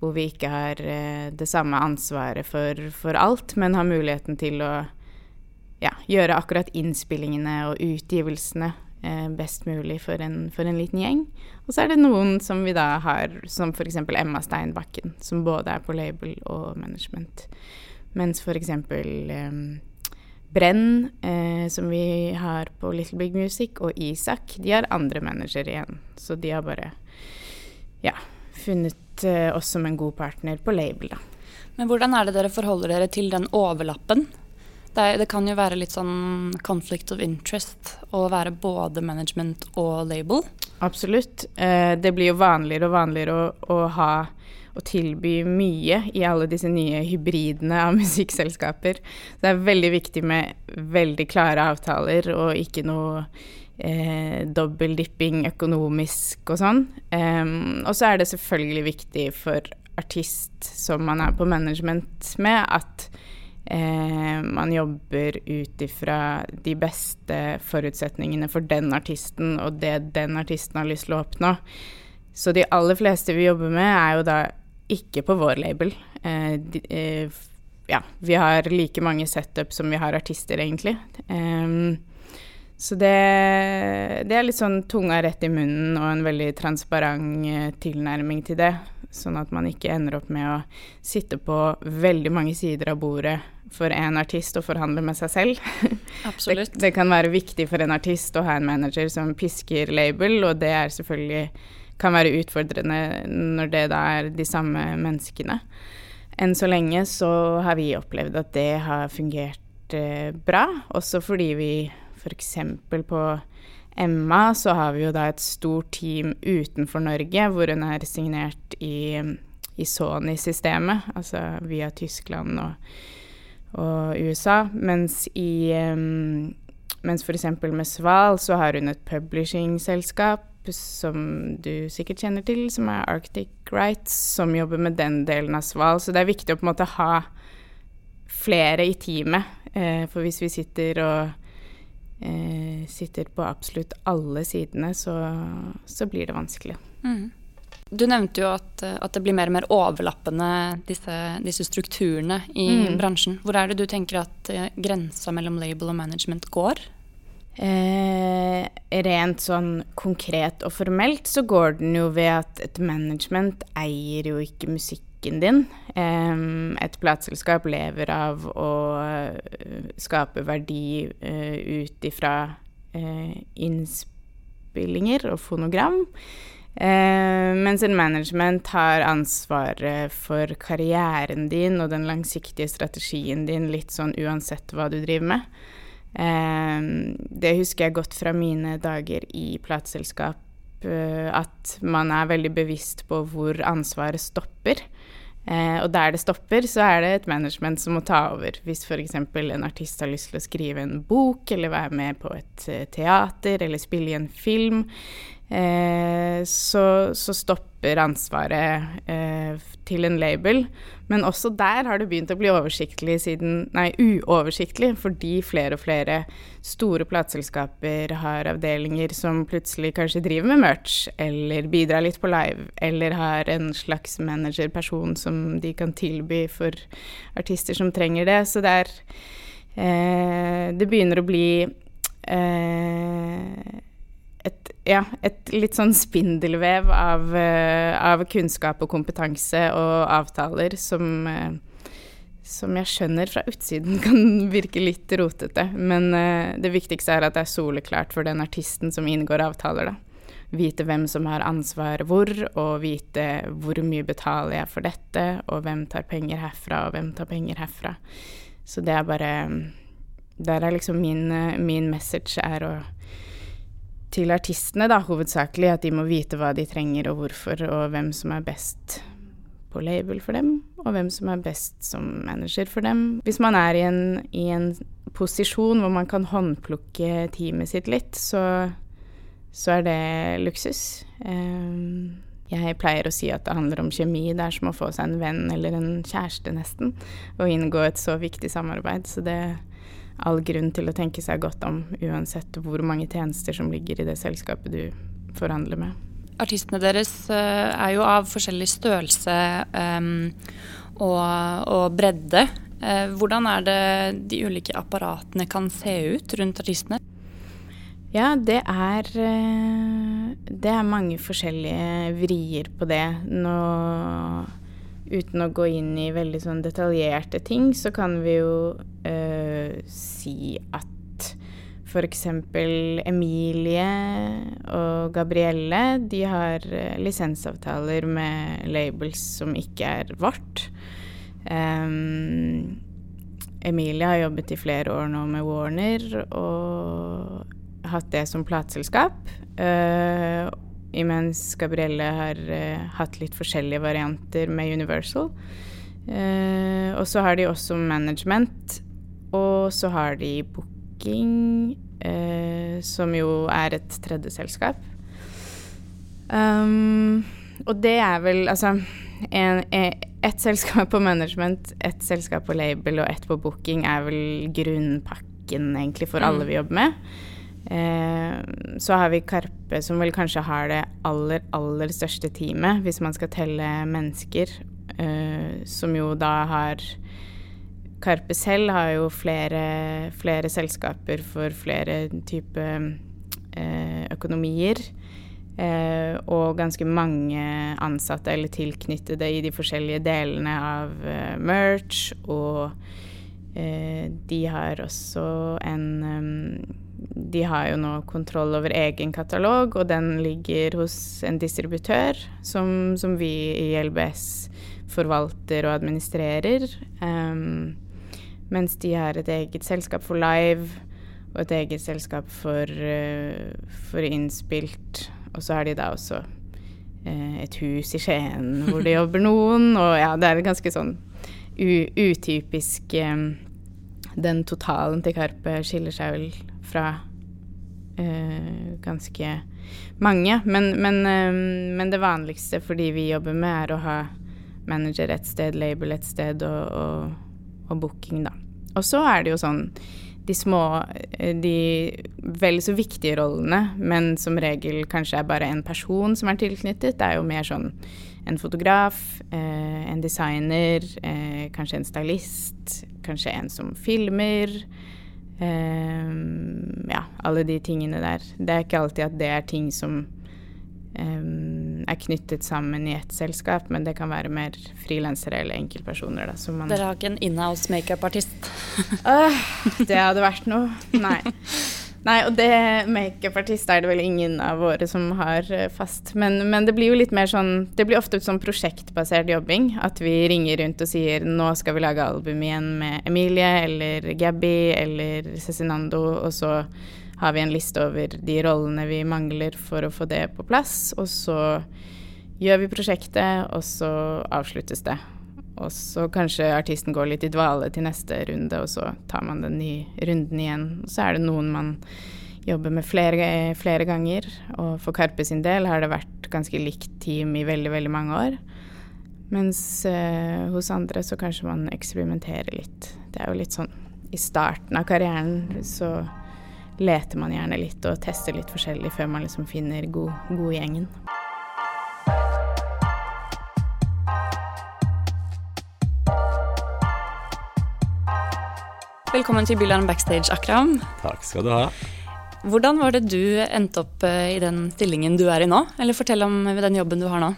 Hvor vi ikke har uh, det samme ansvaret for, for, alt, men har muligheten til å ja, gjøre akkurat innspillingene og utgivelsene best mulig for en, for en liten gjeng. Og så er det noen som vi da har, som f.eks. Emma Steinbakken, som både er på label og management. Mens f.eks. Um, Brenn, eh, som vi har på Little Big Music, og Isak, de har andre managere igjen. Så de har bare ja, funnet eh, oss som en god partner på label, da. Men hvordan er det dere forholder dere til den overlappen Det, det, kan jo være litt sånn conflict of interest å være både management og label. Absolutt. Eh, det blir jo vanligere og vanligere å, å ha å tilby mye i alle disse nye hybridene av musikkselskaper. Det er veldig viktig med veldig klare avtaler og ikke noe eh, dobbeldipping økonomisk og sånn. Um, og så er det selvfølgelig viktig for artist som man er på management med, at eh, man jobber ut ifra de beste forutsetningene for den artisten og det den artisten har lyst til å oppnå. Så de aller fleste vi jobber med, er jo da ikke på vår label. Eh, de, eh, ja, vi har like mange setup som vi har artister, egentlig. Um, så det, det, er litt sånn tunga rett i munnen og en veldig transparent eh, tilnærming til det. Sånn at man ikke ender opp med å sitte på veldig mange sider av bordet for en artist og forhandle med seg selv. Absolutt. Det, det kan være viktig for en artist å ha en manager som pisker label, og det er selvfølgelig kan være utfordrende når det da er de samme menneskene. Enn så lenge så har vi opplevd at det har fungert eh, bra, også fordi vi f.eks. på Emma så har vi jo da et stort team utenfor Norge, hvor hun er signert i, i Sony-systemet, altså via Tyskland og, og USA, mens i um, mens f.eks. med Sval så har hun et publishing-selskap som du sikkert kjenner til, som er Arctic Rights, som jobber med den delen av Sval. Så det er viktig å på en måte ha flere i teamet. Eh, for hvis vi sitter og eh, sitter på absolutt alle sidene, så, så blir det vanskelig. Mm. Du nevnte jo at, at, det blir mer og mer overlappende, disse, disse strukturene i mm. bransjen. Hvor er det du tenker at eh, grensa mellom label og management går? Eh, rent sånn konkret og formelt så går den jo ved at et management eier jo ikke musikken din. Eh, et plateselskap lever av å uh, skape verdi uh, ut ifra uh, innspillinger og fonogram. mens en management har ansvaret for karrieren din og den langsiktige strategien din litt sånn uansett hva du driver med. Det husker jeg godt fra mine dager i plateselskap, eh, at man er veldig bevisst på hvor ansvaret stopper. Eh, og der det stopper, så er det et management som må ta over. Hvis f.eks. en artist har lyst til å skrive en bok, eller være med på et eh, teater, eller spille i en film, så, så stopper ansvaret til en label. Men også der har det begynt å bli oversiktlig siden, nei, uoversiktlig, fordi flere og flere store plateselskaper har avdelinger som plutselig kanskje driver med merch, eller bidrar litt på live, eller har en slags managerperson som de kan tilby for artister som trenger det. Så det er eh, Det begynner å bli eh, ja, et litt sånn spindelvev av, uh, av, kunnskap og kompetanse og avtaler som, uh, som jeg skjønner fra utsiden kan virke litt rotete. Men uh, det viktigste er at det er soleklart for den artisten som inngår avtaler, da. Vite hvem som har ansvar hvor, og vite hvor mye betaler jeg for dette, og hvem tar penger herfra, og hvem tar penger herfra. Så det er bare Der er liksom min, min message er å til artistene, da, hovedsakelig. At de må vite hva de trenger og hvorfor, og hvem som er best på label for dem, og hvem som er best som manager for dem. Hvis man er i en, i en posisjon hvor man kan håndplukke teamet sitt litt, så, så er det luksus. Um, jeg pleier å si at det handler om kjemi. Det er som å få seg en venn eller en kjæreste, nesten. Og inngå et så viktig samarbeid. Så det, all grunn til å tenke seg godt om, uansett hvor mange tjenester som ligger i det selskapet du forhandler med. Artistene deres uh, er jo av forskjellig størrelse um, og, og, bredde. Uh, hvordan er det de ulike apparatene kan se ut rundt artistene? Ja, det er, uh, det er mange forskjellige vrier på det. Nå uten å gå inn i veldig sånn detaljerte ting, så kan vi jo uh, si at f.eks. Emilie og Gabrielle de har uh, lisensavtaler med labels som ikke er vårt. Um, Emilie har jobbet i flere år nå med Warner og hatt det som plateselskap. Uh, imens Gabrielle har uh, hatt litt forskjellige varianter med Universal. Uh, og så har de også management, og så har de booking, som jo er et tredje selskap. Um, og det er vel altså ett selskap på management, ett selskap på label og ett på booking er vel grunnpakken egentlig for alle mm. vi jobber med. Eh, så har vi Karpe, som vel kanskje har det aller, aller største teamet, hvis man skal telle mennesker, eh, som jo da har Karpe selv har jo flere, flere selskaper for flere typer eh, økonomier. Og ganske mange ansatte eller tilknyttede i de forskjellige delene av merch. Og de har også en De har jo nå kontroll over egen katalog, og den ligger hos en distributør som, som vi i LBS forvalter og administrerer. Um, mens de har et eget selskap for live og et eget selskap for, uh, for innspilt og så har de da også uh, et hus i Skien hvor det jobber noen, og ja, det er ganske sånn utypisk eh, Den totalen til Karpe skiller seg vel fra uh, ganske mange. Men, men, uh, men, det vanligste for de vi jobber med, er å ha manager et sted, label et sted og, og, og booking, da. Og så er det jo sånn de små, eh, de vel så viktige rollene, men som regel kanskje er bare en person som er tilknyttet. Det er jo mer sånn en fotograf, eh, en designer, eh, kanskje en stylist, kanskje en som filmer. Um, ja, alle de tingene der. Det er ikke alltid at det er ting som um, er knyttet sammen i ett selskap, men det kan være mer frilansere eller enkeltpersoner. Da, man Dere har ikke en inhouse makeupartist? uh, det hadde vært noe. Nei. Nei, og det makeupartist er det vel ingen av våre som har eh, fast. Men, men, det blir jo litt mer sånn Det blir ofte sånn prosjektbasert jobbing. At vi ringer rundt og sier nå skal vi lage album igjen med Emilie eller Gabby eller Cezinando, og så har vi en liste over de rollene vi mangler for å få det på plass. Og så gjør vi prosjektet, og så avsluttes det. Og så kanskje artisten går litt i dvale til neste runde, og så tar man den nye runden igjen. Og så er det noen man jobber med flere, flere ganger. Og for Karpe sin del har det vært ganske likt team i veldig, veldig mange år. Mens eh, hos andre så kanskje man eksperimenterer litt. Det er jo litt sånn i starten av karrieren så leter man gjerne litt og tester litt forskjellig før man liksom finner god, god gjengen. Velkommen til Byland Backstage, Akram. Takk skal du ha. Hvordan var det du endte opp eh, i den stillingen du er i nå? Eller fortell om den jobben du har nå.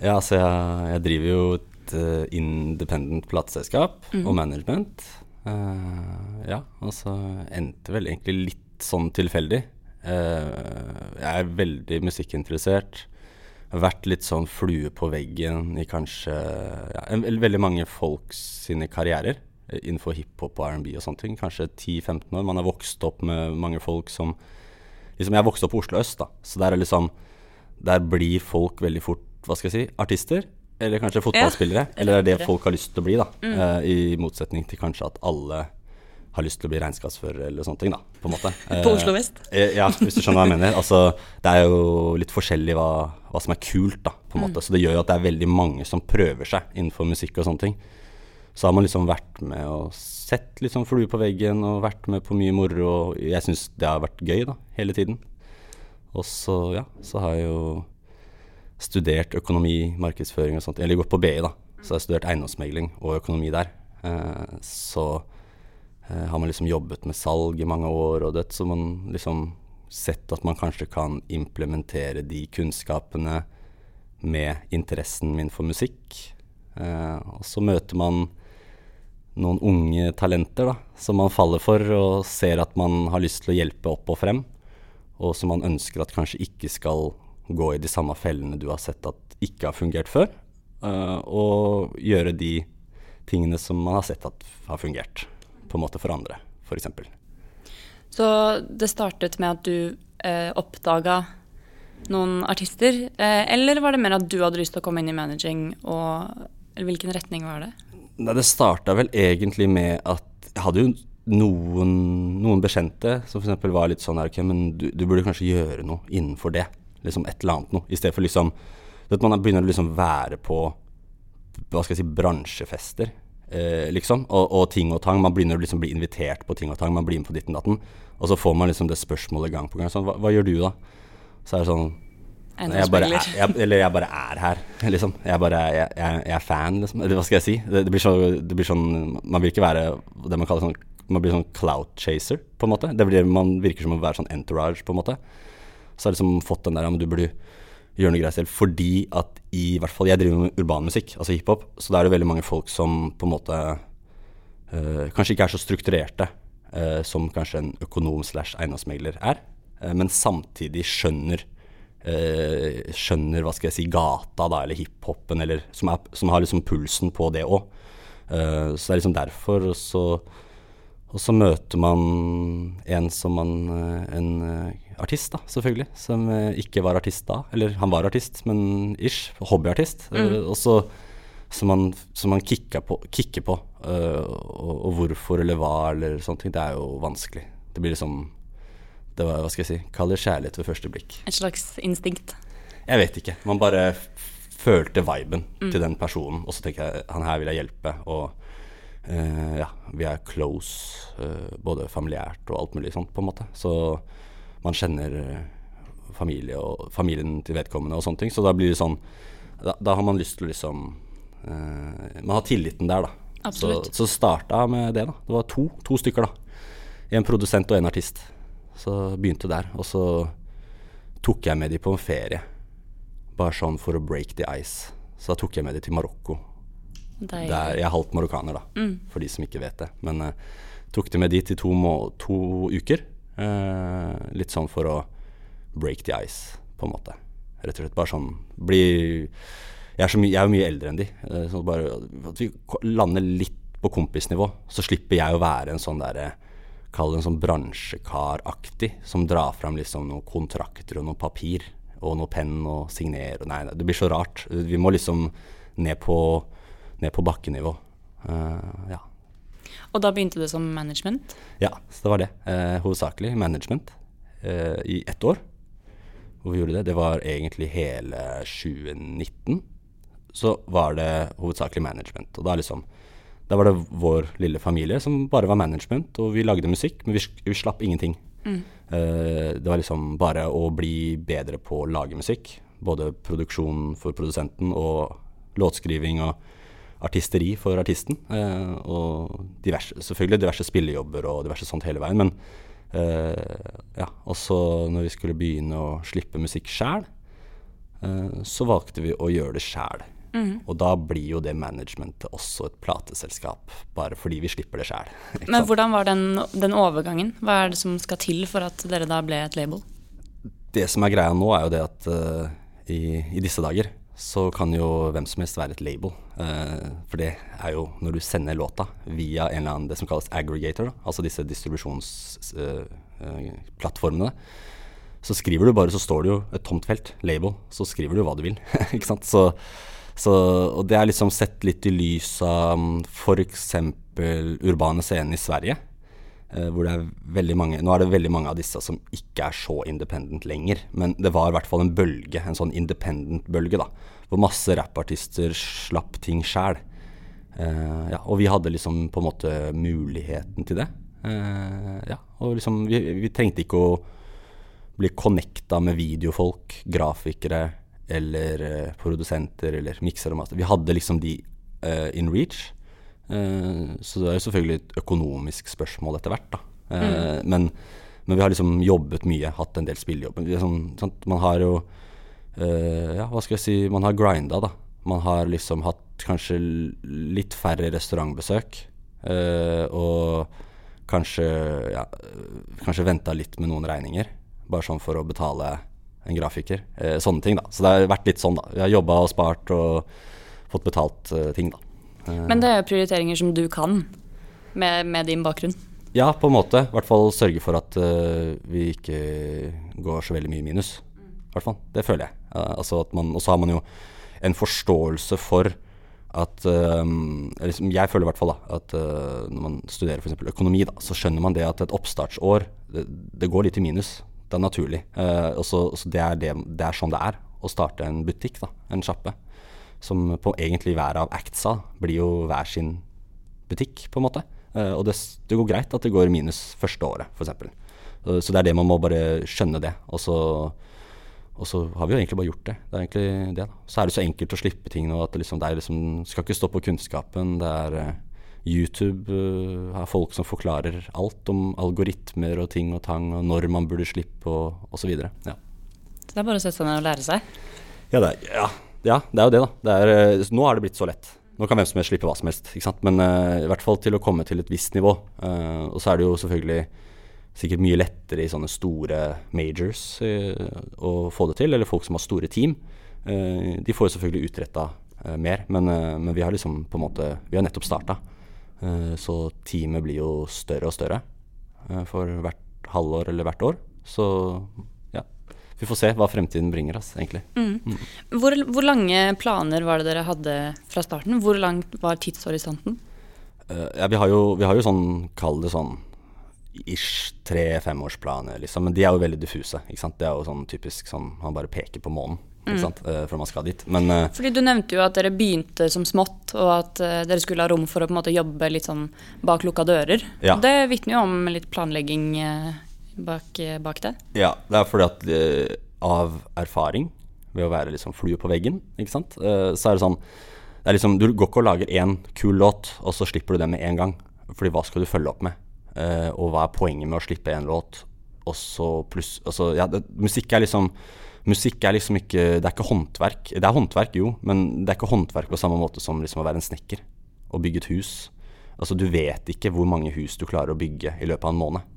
Ja, altså jeg, jeg driver jo et uh, independent plateselskap mm. og management. Uh, ja, og så endte vel egentlig litt sånn tilfeldig. Uh, jeg er veldig musikkinteressert. Har vært litt sånn flue på veggen i kanskje ja, veldig mange folks sine karrierer eh, innenfor hiphop og R&B og sånne ting. Kanskje 10-15 år. Man har vokst opp med mange folk som liksom Jeg vokste opp på Oslo øst, da. Så der er liksom Der blir folk veldig fort, hva skal jeg si, artister. Eller kanskje fotballspillere. Ja, eller det er det folk har lyst til å bli, da. Mm. Uh, I motsetning til kanskje at alle har lyst til å bli regnskapsfører eller sånne ting, da, på en måte. På Oslo vest? Eh, ja, hvis du skjønner hva jeg mener. Altså, det er jo litt forskjellig hva, hva som er kult, da, på en mm. måte. Så det gjør jo at det er veldig mange som prøver seg innenfor musikk og sånne ting. Så har man liksom vært med og sett sånn flue på veggen og vært med på mye moro, og jeg syns det har vært gøy, da, hele tiden. Og så, ja, så har jeg jo studert økonomi, markedsføring og sånt. Eller gått på BI, da. Så jeg har studert eiendomsmegling og økonomi der. Eh, så Eh, har man liksom jobbet med salg i mange år, og det, så man liksom sett at man kanskje kan implementere de kunnskapene med interessen min for musikk. Eh, og så møter man noen unge talenter da, som man faller for og ser at man har lyst til å hjelpe opp og frem, og som man ønsker at kanskje ikke skal gå i de samme fellene du har sett at ikke har fungert før, uh, og gjøre de tingene som man har sett at har fungert. på en måte for andre, f.eks. Så det startet med at du eh, oppdaga noen artister, eh, eller var det mer at du hadde lyst til å komme inn i managing, og hvilken retning var det? Nei, det starta vel egentlig med at jeg hadde jo noen, noen bekjente som f.eks. var litt sånn her, ok, men du, du, burde kanskje gjøre noe innenfor det. Liksom et eller annet noe. I stedet for liksom at Man begynner å liksom være på hva skal jeg si, bransjefester, eh, liksom. Og, og, ting og tang. Man begynner å liksom bli invitert på ting og tang. Man blir med på ditten datten. Og så får man liksom det spørsmålet gang på gang. Sånn, hva, hva gjør du da? Så er det sånn jeg er, eller jeg bare er her, liksom. Jeg, bare, jeg, jeg er fan, liksom. Eller hva skal jeg si? Det, det, blir så, det, blir sånn Man vil ikke være det man kaller sånn Man blir sånn cloud chaser, på en måte. Det blir, man virker som å være sånn entourage, på en måte. Så har jeg liksom fått den der om du burde gjøre noe greit selv. Fordi at i hvert fall Jeg driver med urban musikk, altså hiphop, så da er det veldig mange folk som på en måte øh, kanskje ikke er så strukturerte øh, som kanskje en økonom slash eiendomsmegler er, øh, men samtidig skjønner eh, skjønner hva skal jeg si, gata da, eller hiphopen, eller som, er, som, har liksom pulsen på det òg. Eh, så det er liksom derfor. Og så, og så møter man en som man eh, En eh, artist, da, selvfølgelig, som ikke var artist da. Eller han var artist, men ish. Hobbyartist. Mm. og så som man, som man på, kikker på uh, og, og, hvorfor eller hva eller sånne ting, det er jo vanskelig. Det blir liksom det var, hva skal jeg si, kall det kjærlighet ved første blikk. Et slags instinkt? Jeg vet ikke. Man bare følte viben mm. til den personen, og så tenker jeg han her vil jeg hjelpe. Og uh, ja, vi er close, uh, både familiært og alt mulig sånt, på en måte. Så man kjenner uh, familie og familien til vedkommende og sånne ting. Så da blir det sånn Da, da har man lyst til å liksom Man har tilliten der, da. Absolutt. Så, så starta med det, da. Det var to, to stykker, da. En produsent og en artist. Så begynte der. Og så tok jeg med de på en ferie. Bare sånn for å break the ice. Så da tok jeg med de til Marokko. Der, jeg er halvt marokkaner, da, mm. for de som ikke vet det. Men uh, tok de med de til to, to uker. Uh, litt sånn for å break the ice, på en måte. Rett og slett bare sånn bli Jeg er, my jeg er mye eldre enn de. Uh, så bare at vi lander litt på kompisnivå, så slipper jeg å være en sånn derre Kall det en sånn bransjekaraktig, som drar fram liksom noen kontrakter og noe papir. Og noe penn og signer Nei, det blir så rart. Vi må liksom ned på, ned på bakkenivå. Uh, ja. Og da begynte du som management? Ja, det var det. Eh, hovedsakelig management eh, i ett år. Hvor vi gjorde det. Det var egentlig hele 2019. Så var det hovedsakelig management. Og da liksom da var det vår lille familie som bare var management, og vi lagde musikk, men vi, vi slapp ingenting. Mm. Uh, det var liksom bare å bli bedre på å lage musikk. Både produksjon for produsenten og låtskriving og artisteri for artisten. Uh, og diverse, selvfølgelig diverse spillejobber og diverse sånt hele veien. Men uh, ja, også når vi skulle begynne å slippe musikk sjæl, så valgte vi å gjøre det sjæl. Mm. Og da blir jo det managementet også et plateselskap, bare fordi vi slipper det sjøl. Men hvordan var den, den, overgangen? Hva er det som skal til for at dere da ble et label? Det som er greia nå, er jo det at uh, i, i, disse dager så kan jo hvem som helst være et label. Uh, for det er jo når du sender låta via en eller annen det som kalles aggregator, da, altså disse distribusjonsplattformene. Uh, så skriver du bare, så står det jo et tomt felt, label, så skriver du hva du vil. ikke sant? Så så, og det er liksom sett litt i lys av f.eks. urbane scener i Sverige. Eh, hvor det er veldig mange Nå er det veldig mange av disse som ikke er så independent lenger. Men det var i hvert fall en bølge, en sånn independent-bølge, da. Hvor masse rappartister slapp ting sjæl. Uh, ja, og vi hadde liksom på en måte muligheten til det. Uh, ja, og liksom vi, vi trengte ikke å bli connecta med videofolk, grafikere eller uh, produsenter eller mikser og master. Vi hadde liksom de uh, in reach. Uh, så det er jo selvfølgelig et økonomisk spørsmål etter hvert, da. Mm. Men, men, vi har liksom jobbet mye, hatt en del spillejobber. Sånn, man har jo Ja, hva skal jeg si Man har grinda, da. Man har liksom hatt kanskje litt færre restaurantbesøk. og kanskje ja, kanskje venta litt med noen regninger. Bare sånn for å betale en grafiker. Eh, sånne ting, da. Så det har vært litt sånn, da. Vi har jobba og spart og fått betalt eh, ting, da. Eh. Men det er prioriteringer som du kan? med, med din bakgrunn? Ja, på en måte. I hvert fall sørge for at uh, vi ikke går så veldig mye i minus. I hvert fall. Det føler jeg. Uh, altså og så har man jo en forståelse for at uh, liksom Jeg føler i hvert fall da, at når man studerer f.eks. økonomi, da, så skjønner man det at et oppstartsår det, det går litt i minus. Det er naturlig. Uh, og så, det, er det, det, er sånn det er å starte en butikk, da, en sjappe. Som på egentlig hver av actsa blir jo hver sin butikk, på en måte. Uh, og det, det, går greit at det går minus første året, f.eks. Uh, så det er det man må bare skjønne det. Og så og så har vi jo egentlig bare gjort det. Det er egentlig det. da. Så er det så enkelt å slippe ting nå at det, liksom, det liksom, skal ikke stå på kunnskapen. Det er uh, YouTube uh, har folk som forklarer alt om algoritmer og ting og tang, og når man burde slippe og osv. Ja. Så det er bare å sette seg ned og lære seg? Ja, det er, ja, ja, det er jo det, da. Det er, uh, nå er det blitt så lett. Nå kan hvem som helst slippe hva som helst. Men i hvert fall til å komme til et visst nivå. og så er det jo selvfølgelig sikkert mye lettere i sånne store majors eh, å få det til, eller folk som har store team. Eh, de får jo selvfølgelig utretta eh, mer, men, eh, men, vi har liksom på en måte Vi har nettopp starta. Eh, så teamet blir jo større og større eh, for hvert halvår eller hvert år. Så ja, vi får se hva fremtiden bringer oss, egentlig. Mm. Mm. Hvor, hvor, lange planer var det dere hadde fra starten? Hvor lang var tidshorisonten? ja, vi har jo, vi har jo sånn, kall det sånn ish tre-femårsplaner, liksom. Men de er jo veldig diffuse. Ikke sant? Det er jo sånn typisk sånn man bare peker på månen. Ikke mm. sant? Uh, for man skal dit. Men uh, Fordi du nevnte jo at dere begynte som smått, og at uh, dere skulle ha rom for å på en måte jobbe litt sånn bak lukka dører. Ja. Det vitner jo om litt planlegging bak, bak, det. Ja, det er fordi at av erfaring, ved å være liksom flue på veggen, ikke sant, så er det sånn det er liksom, Du går ikke og lager én kul låt, og så slipper du den med en gang. Fordi hva skal du følge opp med? Og hva er poenget med å slippe en låt, og så pluss altså, ja, det, Musikk er liksom Musikk er liksom ikke Det er ikke håndverk. Det er håndverk, jo, men det er ikke håndverk på samme måte som liksom å være en snekker og bygge et hus. Altså, du vet ikke hvor mange hus du klarer å bygge i løpet av en måned.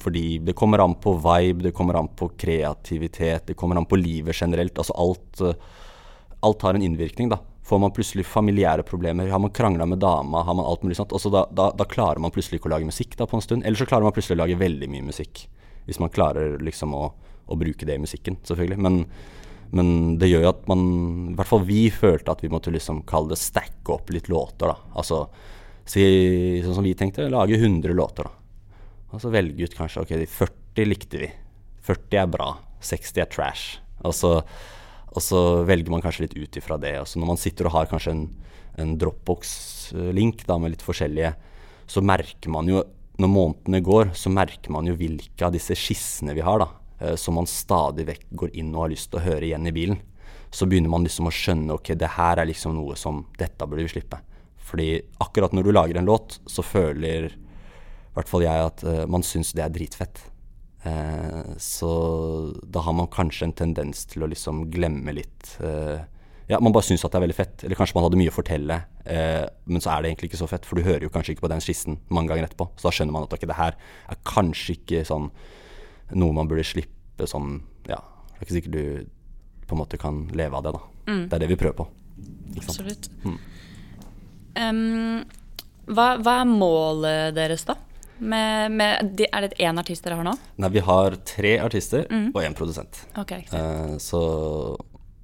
Fordi det kommer an på vibe, det kommer an på kreativitet, det kommer an på livet generelt. Altså alt, uh, alt har en innvirkning, da får man plutselig familiære problemer. Har man krangla med dama, har man alt mulig sånt. Da, da, da, klarer man plutselig ikke å lage musikk da på en stund. Eller så klarer man plutselig å lage veldig mye musikk. Hvis man klarer liksom å, å bruke det i musikken, selvfølgelig. Men, men, det gjør jo at man I hvert fall vi følte at vi måtte liksom kalle det stacke opp litt låter, da. Altså si, sånn som vi tenkte, lage 100 låter, da. Og så velge ut kanskje Ok, de 40 likte vi. 40 er bra. 60 er trash. Og så og så velger man kanskje litt ut ifra det. Altså når man sitter og har kanskje en, en Dropbox-link da med litt forskjellige, så merker man jo når månedene går, så merker man jo hvilke av disse skissene vi har, da, som man stadig vekk går inn og har lyst til å høre igjen i bilen. Så begynner man liksom å skjønne ok, det her er liksom noe som Dette burde vi slippe. Fordi akkurat når du lager en låt, så føler i hvert fall jeg at uh, man syns det er dritfett. Uh, så da har man kanskje en tendens til å liksom glemme litt uh, Ja, man bare syns at det er veldig fett. Eller kanskje man hadde mye å fortelle, eh, men så er det egentlig ikke så fett. For du hører jo kanskje ikke på den skissen mange ganger etterpå. Så da skjønner man at ok, det her er kanskje ikke sånn noe man burde slippe som Ja, det er ikke sikkert du på en måte kan leve av det, da. Mm. Det er det vi prøver på. Absolutt. Mm. Um, hva, hva er målet deres, da? Med, med, er det én artist dere har nå? Nei, vi har tre artister mm. og én produsent. Okay, uh, så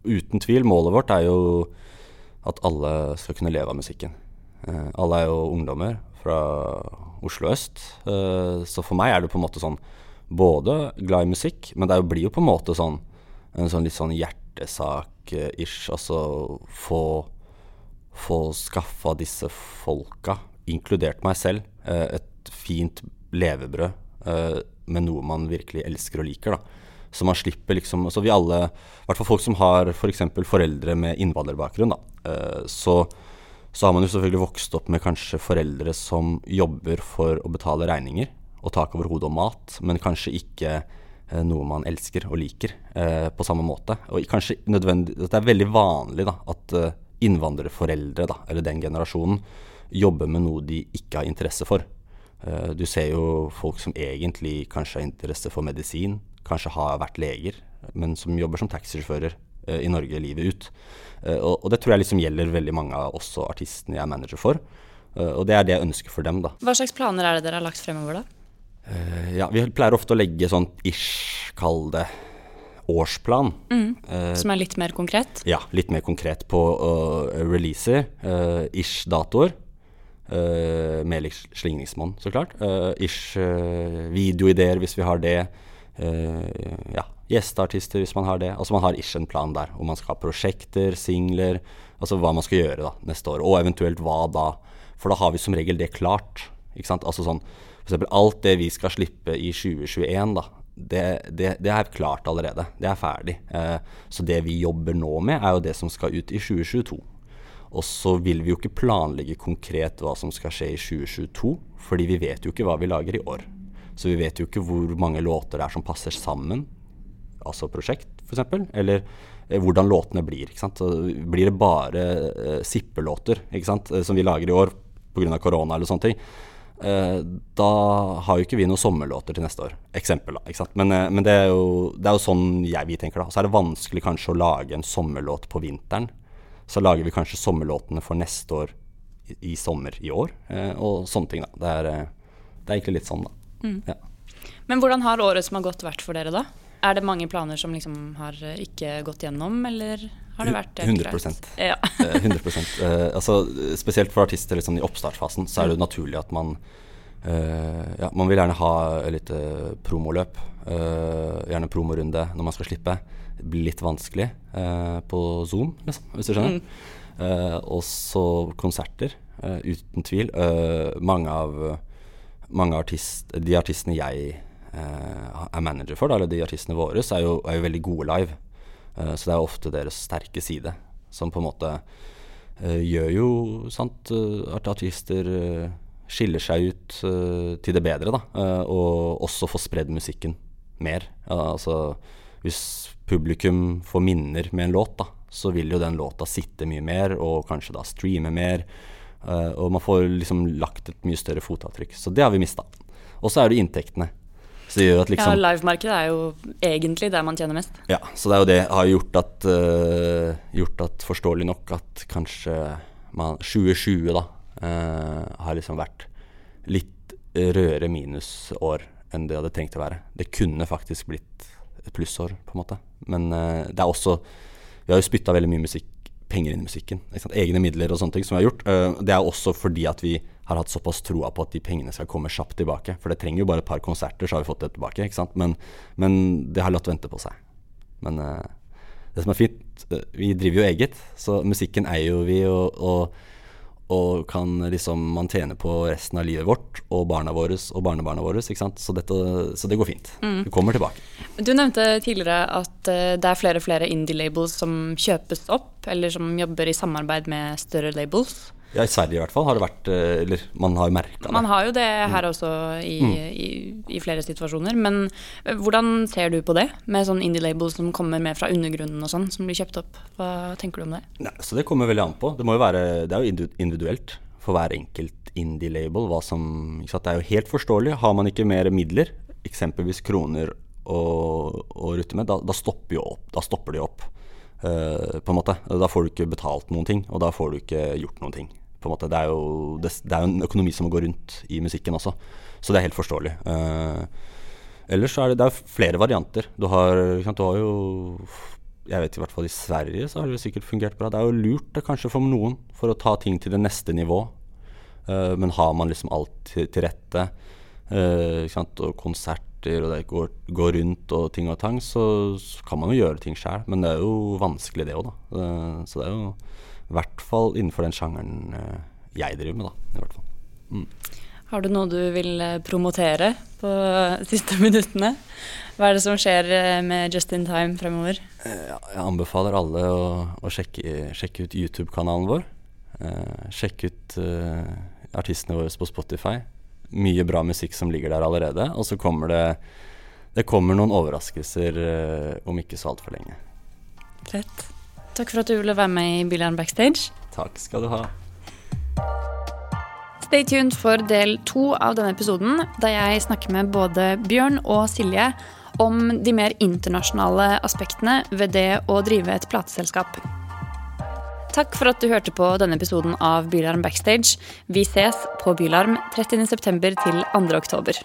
uten tvil, målet vårt er jo at alle skal kunne leve av musikken. Uh, alle er jo ungdommer fra Oslo øst, uh, så for meg er det på en måte sånn både glad i musikk, men det blir jo på en måte sånn en sånn litt sånn hjertesak-ish. Altså få, få skaffa disse folka, inkludert meg selv, et fint levebrød uh, med noe man virkelig elsker og liker. da. Så man slipper liksom Så vi alle, i hvert fall folk som har f.eks. For foreldre med innvandrerbakgrunn, da, uh, så, så, har man jo selvfølgelig vokst opp med kanskje foreldre som jobber for å betale regninger og tak over hodet og mat, men kanskje ikke uh, noe man elsker og liker på samme måte. Og kanskje nødvendig Det er veldig vanlig da, at innvandrerforeldre, da, eller den generasjonen, jobber med noe de ikke har interesse for. Eh, du ser jo folk som egentlig kanskje har interesse for medisin, kanskje har vært leger, men som jobber som taxisjåfører eh, i Norge livet ut. Eh, og, og, det tror jeg liksom gjelder veldig mange av også artistene jeg er manager for. Eh, og det er det jeg ønsker for dem, da. Hva slags planer er det dere har lagt fremover, da? Eh, ja, vi pleier ofte å legge sånn ish, kall det årsplan. Eh, Som er litt mer konkret? ja, litt mer konkret på uh, releaser. Uh, ish-datoer. Uh, med slingringsmonn, så klart. Uh, ish-videoideer hvis vi har det. Eh, ja, gjesteartister hvis man har det. Altså man har ish en plan der. Om man skal ha prosjekter, singler. Altså hva man skal gjøre da neste år. Og eventuelt hva da. For da har vi som regel det klart. Ikke sant? Altså sånn for eksempel alt det vi skal slippe i 2021, da. Det, det, det er klart allerede. Det er ferdig. Eh, så det vi jobber nå med, er jo det som skal ut i 2022. Og så vil vi jo ikke planlegge konkret hva som skal skje i 2022, fordi vi vet jo ikke hva vi lager i år. Så vi vet jo ikke hvor mange låter det er som passer sammen, altså prosjekt f.eks., eller eh, hvordan låtene blir. ikke sant? Så blir det bare eh, sippelåter ikke sant? eh, som vi lager i år pga. korona eller sånne ting, da har jo ikke vi noen sommerlåter til neste år. Eksempel, da. Men, eh, men det, er jo, det er jo sånn jeg, vi tenker, da. Så er det vanskelig kanskje å lage en sommerlåt på vinteren. Så lager vi kanskje sommerlåtene for neste år i, i sommer i år, eh, og sånne ting, da. Det er, eh, det er egentlig litt sånn, da. Ja. Men hvordan har året som har gått vært for dere, da? Er det mange planer som liksom har eh, ikke gått gjennom, eller har det vært helt 100 greit? Ja. Eh, 100% eh, altså, Spesielt for artister liksom, i oppstartsfasen, så er det jo naturlig at man eh, ja, Man vil gjerne ha et lite promoløp. eh, gjerne promorunde når man skal slippe. Det blir litt vanskelig eh, på Zoom, liksom, hvis du skjønner. Eh, og så konserter, eh, uten tvil. Eh, mange av mange artist, de artistene jeg eh, er manager for, da, eller de artistene våre, så er jo, er jo veldig gode live. Eh, så det er ofte deres sterke side som på en måte eh, gjør jo sant, eh, at artister skiller seg ut til det bedre, da. og også får spredd musikken mer. Altså hvis publikum får minner med en låt, da, så vil jo den låta sitte mye mer, og kanskje da streame mer. og man får liksom lagt et mye større fotavtrykk. Så det har vi mista. Og så er det inntektene. Så det gjør at ja, liksom livemarkedet er jo egentlig der man tjener mest. ja, så det er jo det har gjort at, uh, gjort at forståelig nok at kanskje man, 2020 da uh, har liksom vært litt rødere minusår enn det hadde trengt å være. Det kunne faktisk blitt et plussår, på en måte. Men uh, det er også Vi har jo spytta veldig mye musikk, penger inn i musikken. Egne midler og sånne ting som vi har gjort. Det er også fordi at vi har hatt såpass troa på at de pengene skal komme kjapt tilbake. For det trenger jo bare et par konserter, så har vi fått det tilbake. Ikke sant? Men, men det har latt vente på seg. Men uh, det som er fint, uh, vi driver jo eget, så musikken eier jo vi, og, og, og kan liksom man tjener på resten av livet vårt, og barna våre og barnebarna våre. Ikke sant? Så, dette, så det går fint. Det kommer tilbake. Du nevnte tidligere at eh, det er flere og flere indie-labels som kjøpes opp, eller som jobber i samarbeid med større labels. Ja, I Sverige i hvert fall har det vært eh, Eller man har jo merka det. Man har jo det her også i, i, i flere situasjoner. Men eh, hvordan ser du på det, med sånn indie-label som kommer med fra undergrunnen og sånn, som blir kjøpt opp? Hva tenker du om det? Nei, så det kommer veldig an på. Det, må jo være, det er jo individuelt for hver enkelt indie-label. hva som, ikke sant? Det er jo helt forståelig. Har man ikke mer midler, eksempelvis kroner å, å rutte med, da, da, stopper jo opp, da stopper de opp. Uh, på en måte. Da får du ikke betalt noen ting, og da får du ikke gjort noen ting. På en måte. Det, er jo, det, det er jo en økonomi som må gå rundt i musikken også, så det er helt forståelig. Eh, ellers er det, det er flere varianter. Du har, du har jo jeg vet i hvert fall i Sverige så har det sikkert fungert bra. Det er jo lurt det kanskje for noen for å ta ting til det neste nivå. Eh, men har man liksom alt til, til rette, eh, sant? og konserter og det går, går rundt og ting og tang, så, så kan man jo gjøre ting sjøl. Men det er jo vanskelig det òg, da. Eh, så det er jo i hvert fall innenfor den sjangeren eh, jeg driver med, da. I hvert fall. Har du noe du vil eh, promotere på de siste minuttene? Hva er det som skjer eh, med Just in Time fremover? Eh, jeg anbefaler alle å, å sjekke, sjekke ut YouTube-kanalen vår. Sjekke ut eh, artistene våre på Spotify. Mye bra musikk som ligger der allerede. Og så kommer det Det kommer noen overraskelser eh, om ikke så altfor lenge. Fett. Takk for at du ville være med i Bylarm Backstage. Takk skal du ha. Stay tuned for del to av denne episoden, der jeg snakker med både Bjørn og Silje om de mer internasjonale aspektene ved det å drive et plateselskap. Takk for at du hørte på denne episoden av Bylarm Backstage. Vi ses på Bylarm 30.9. til 2. oktober.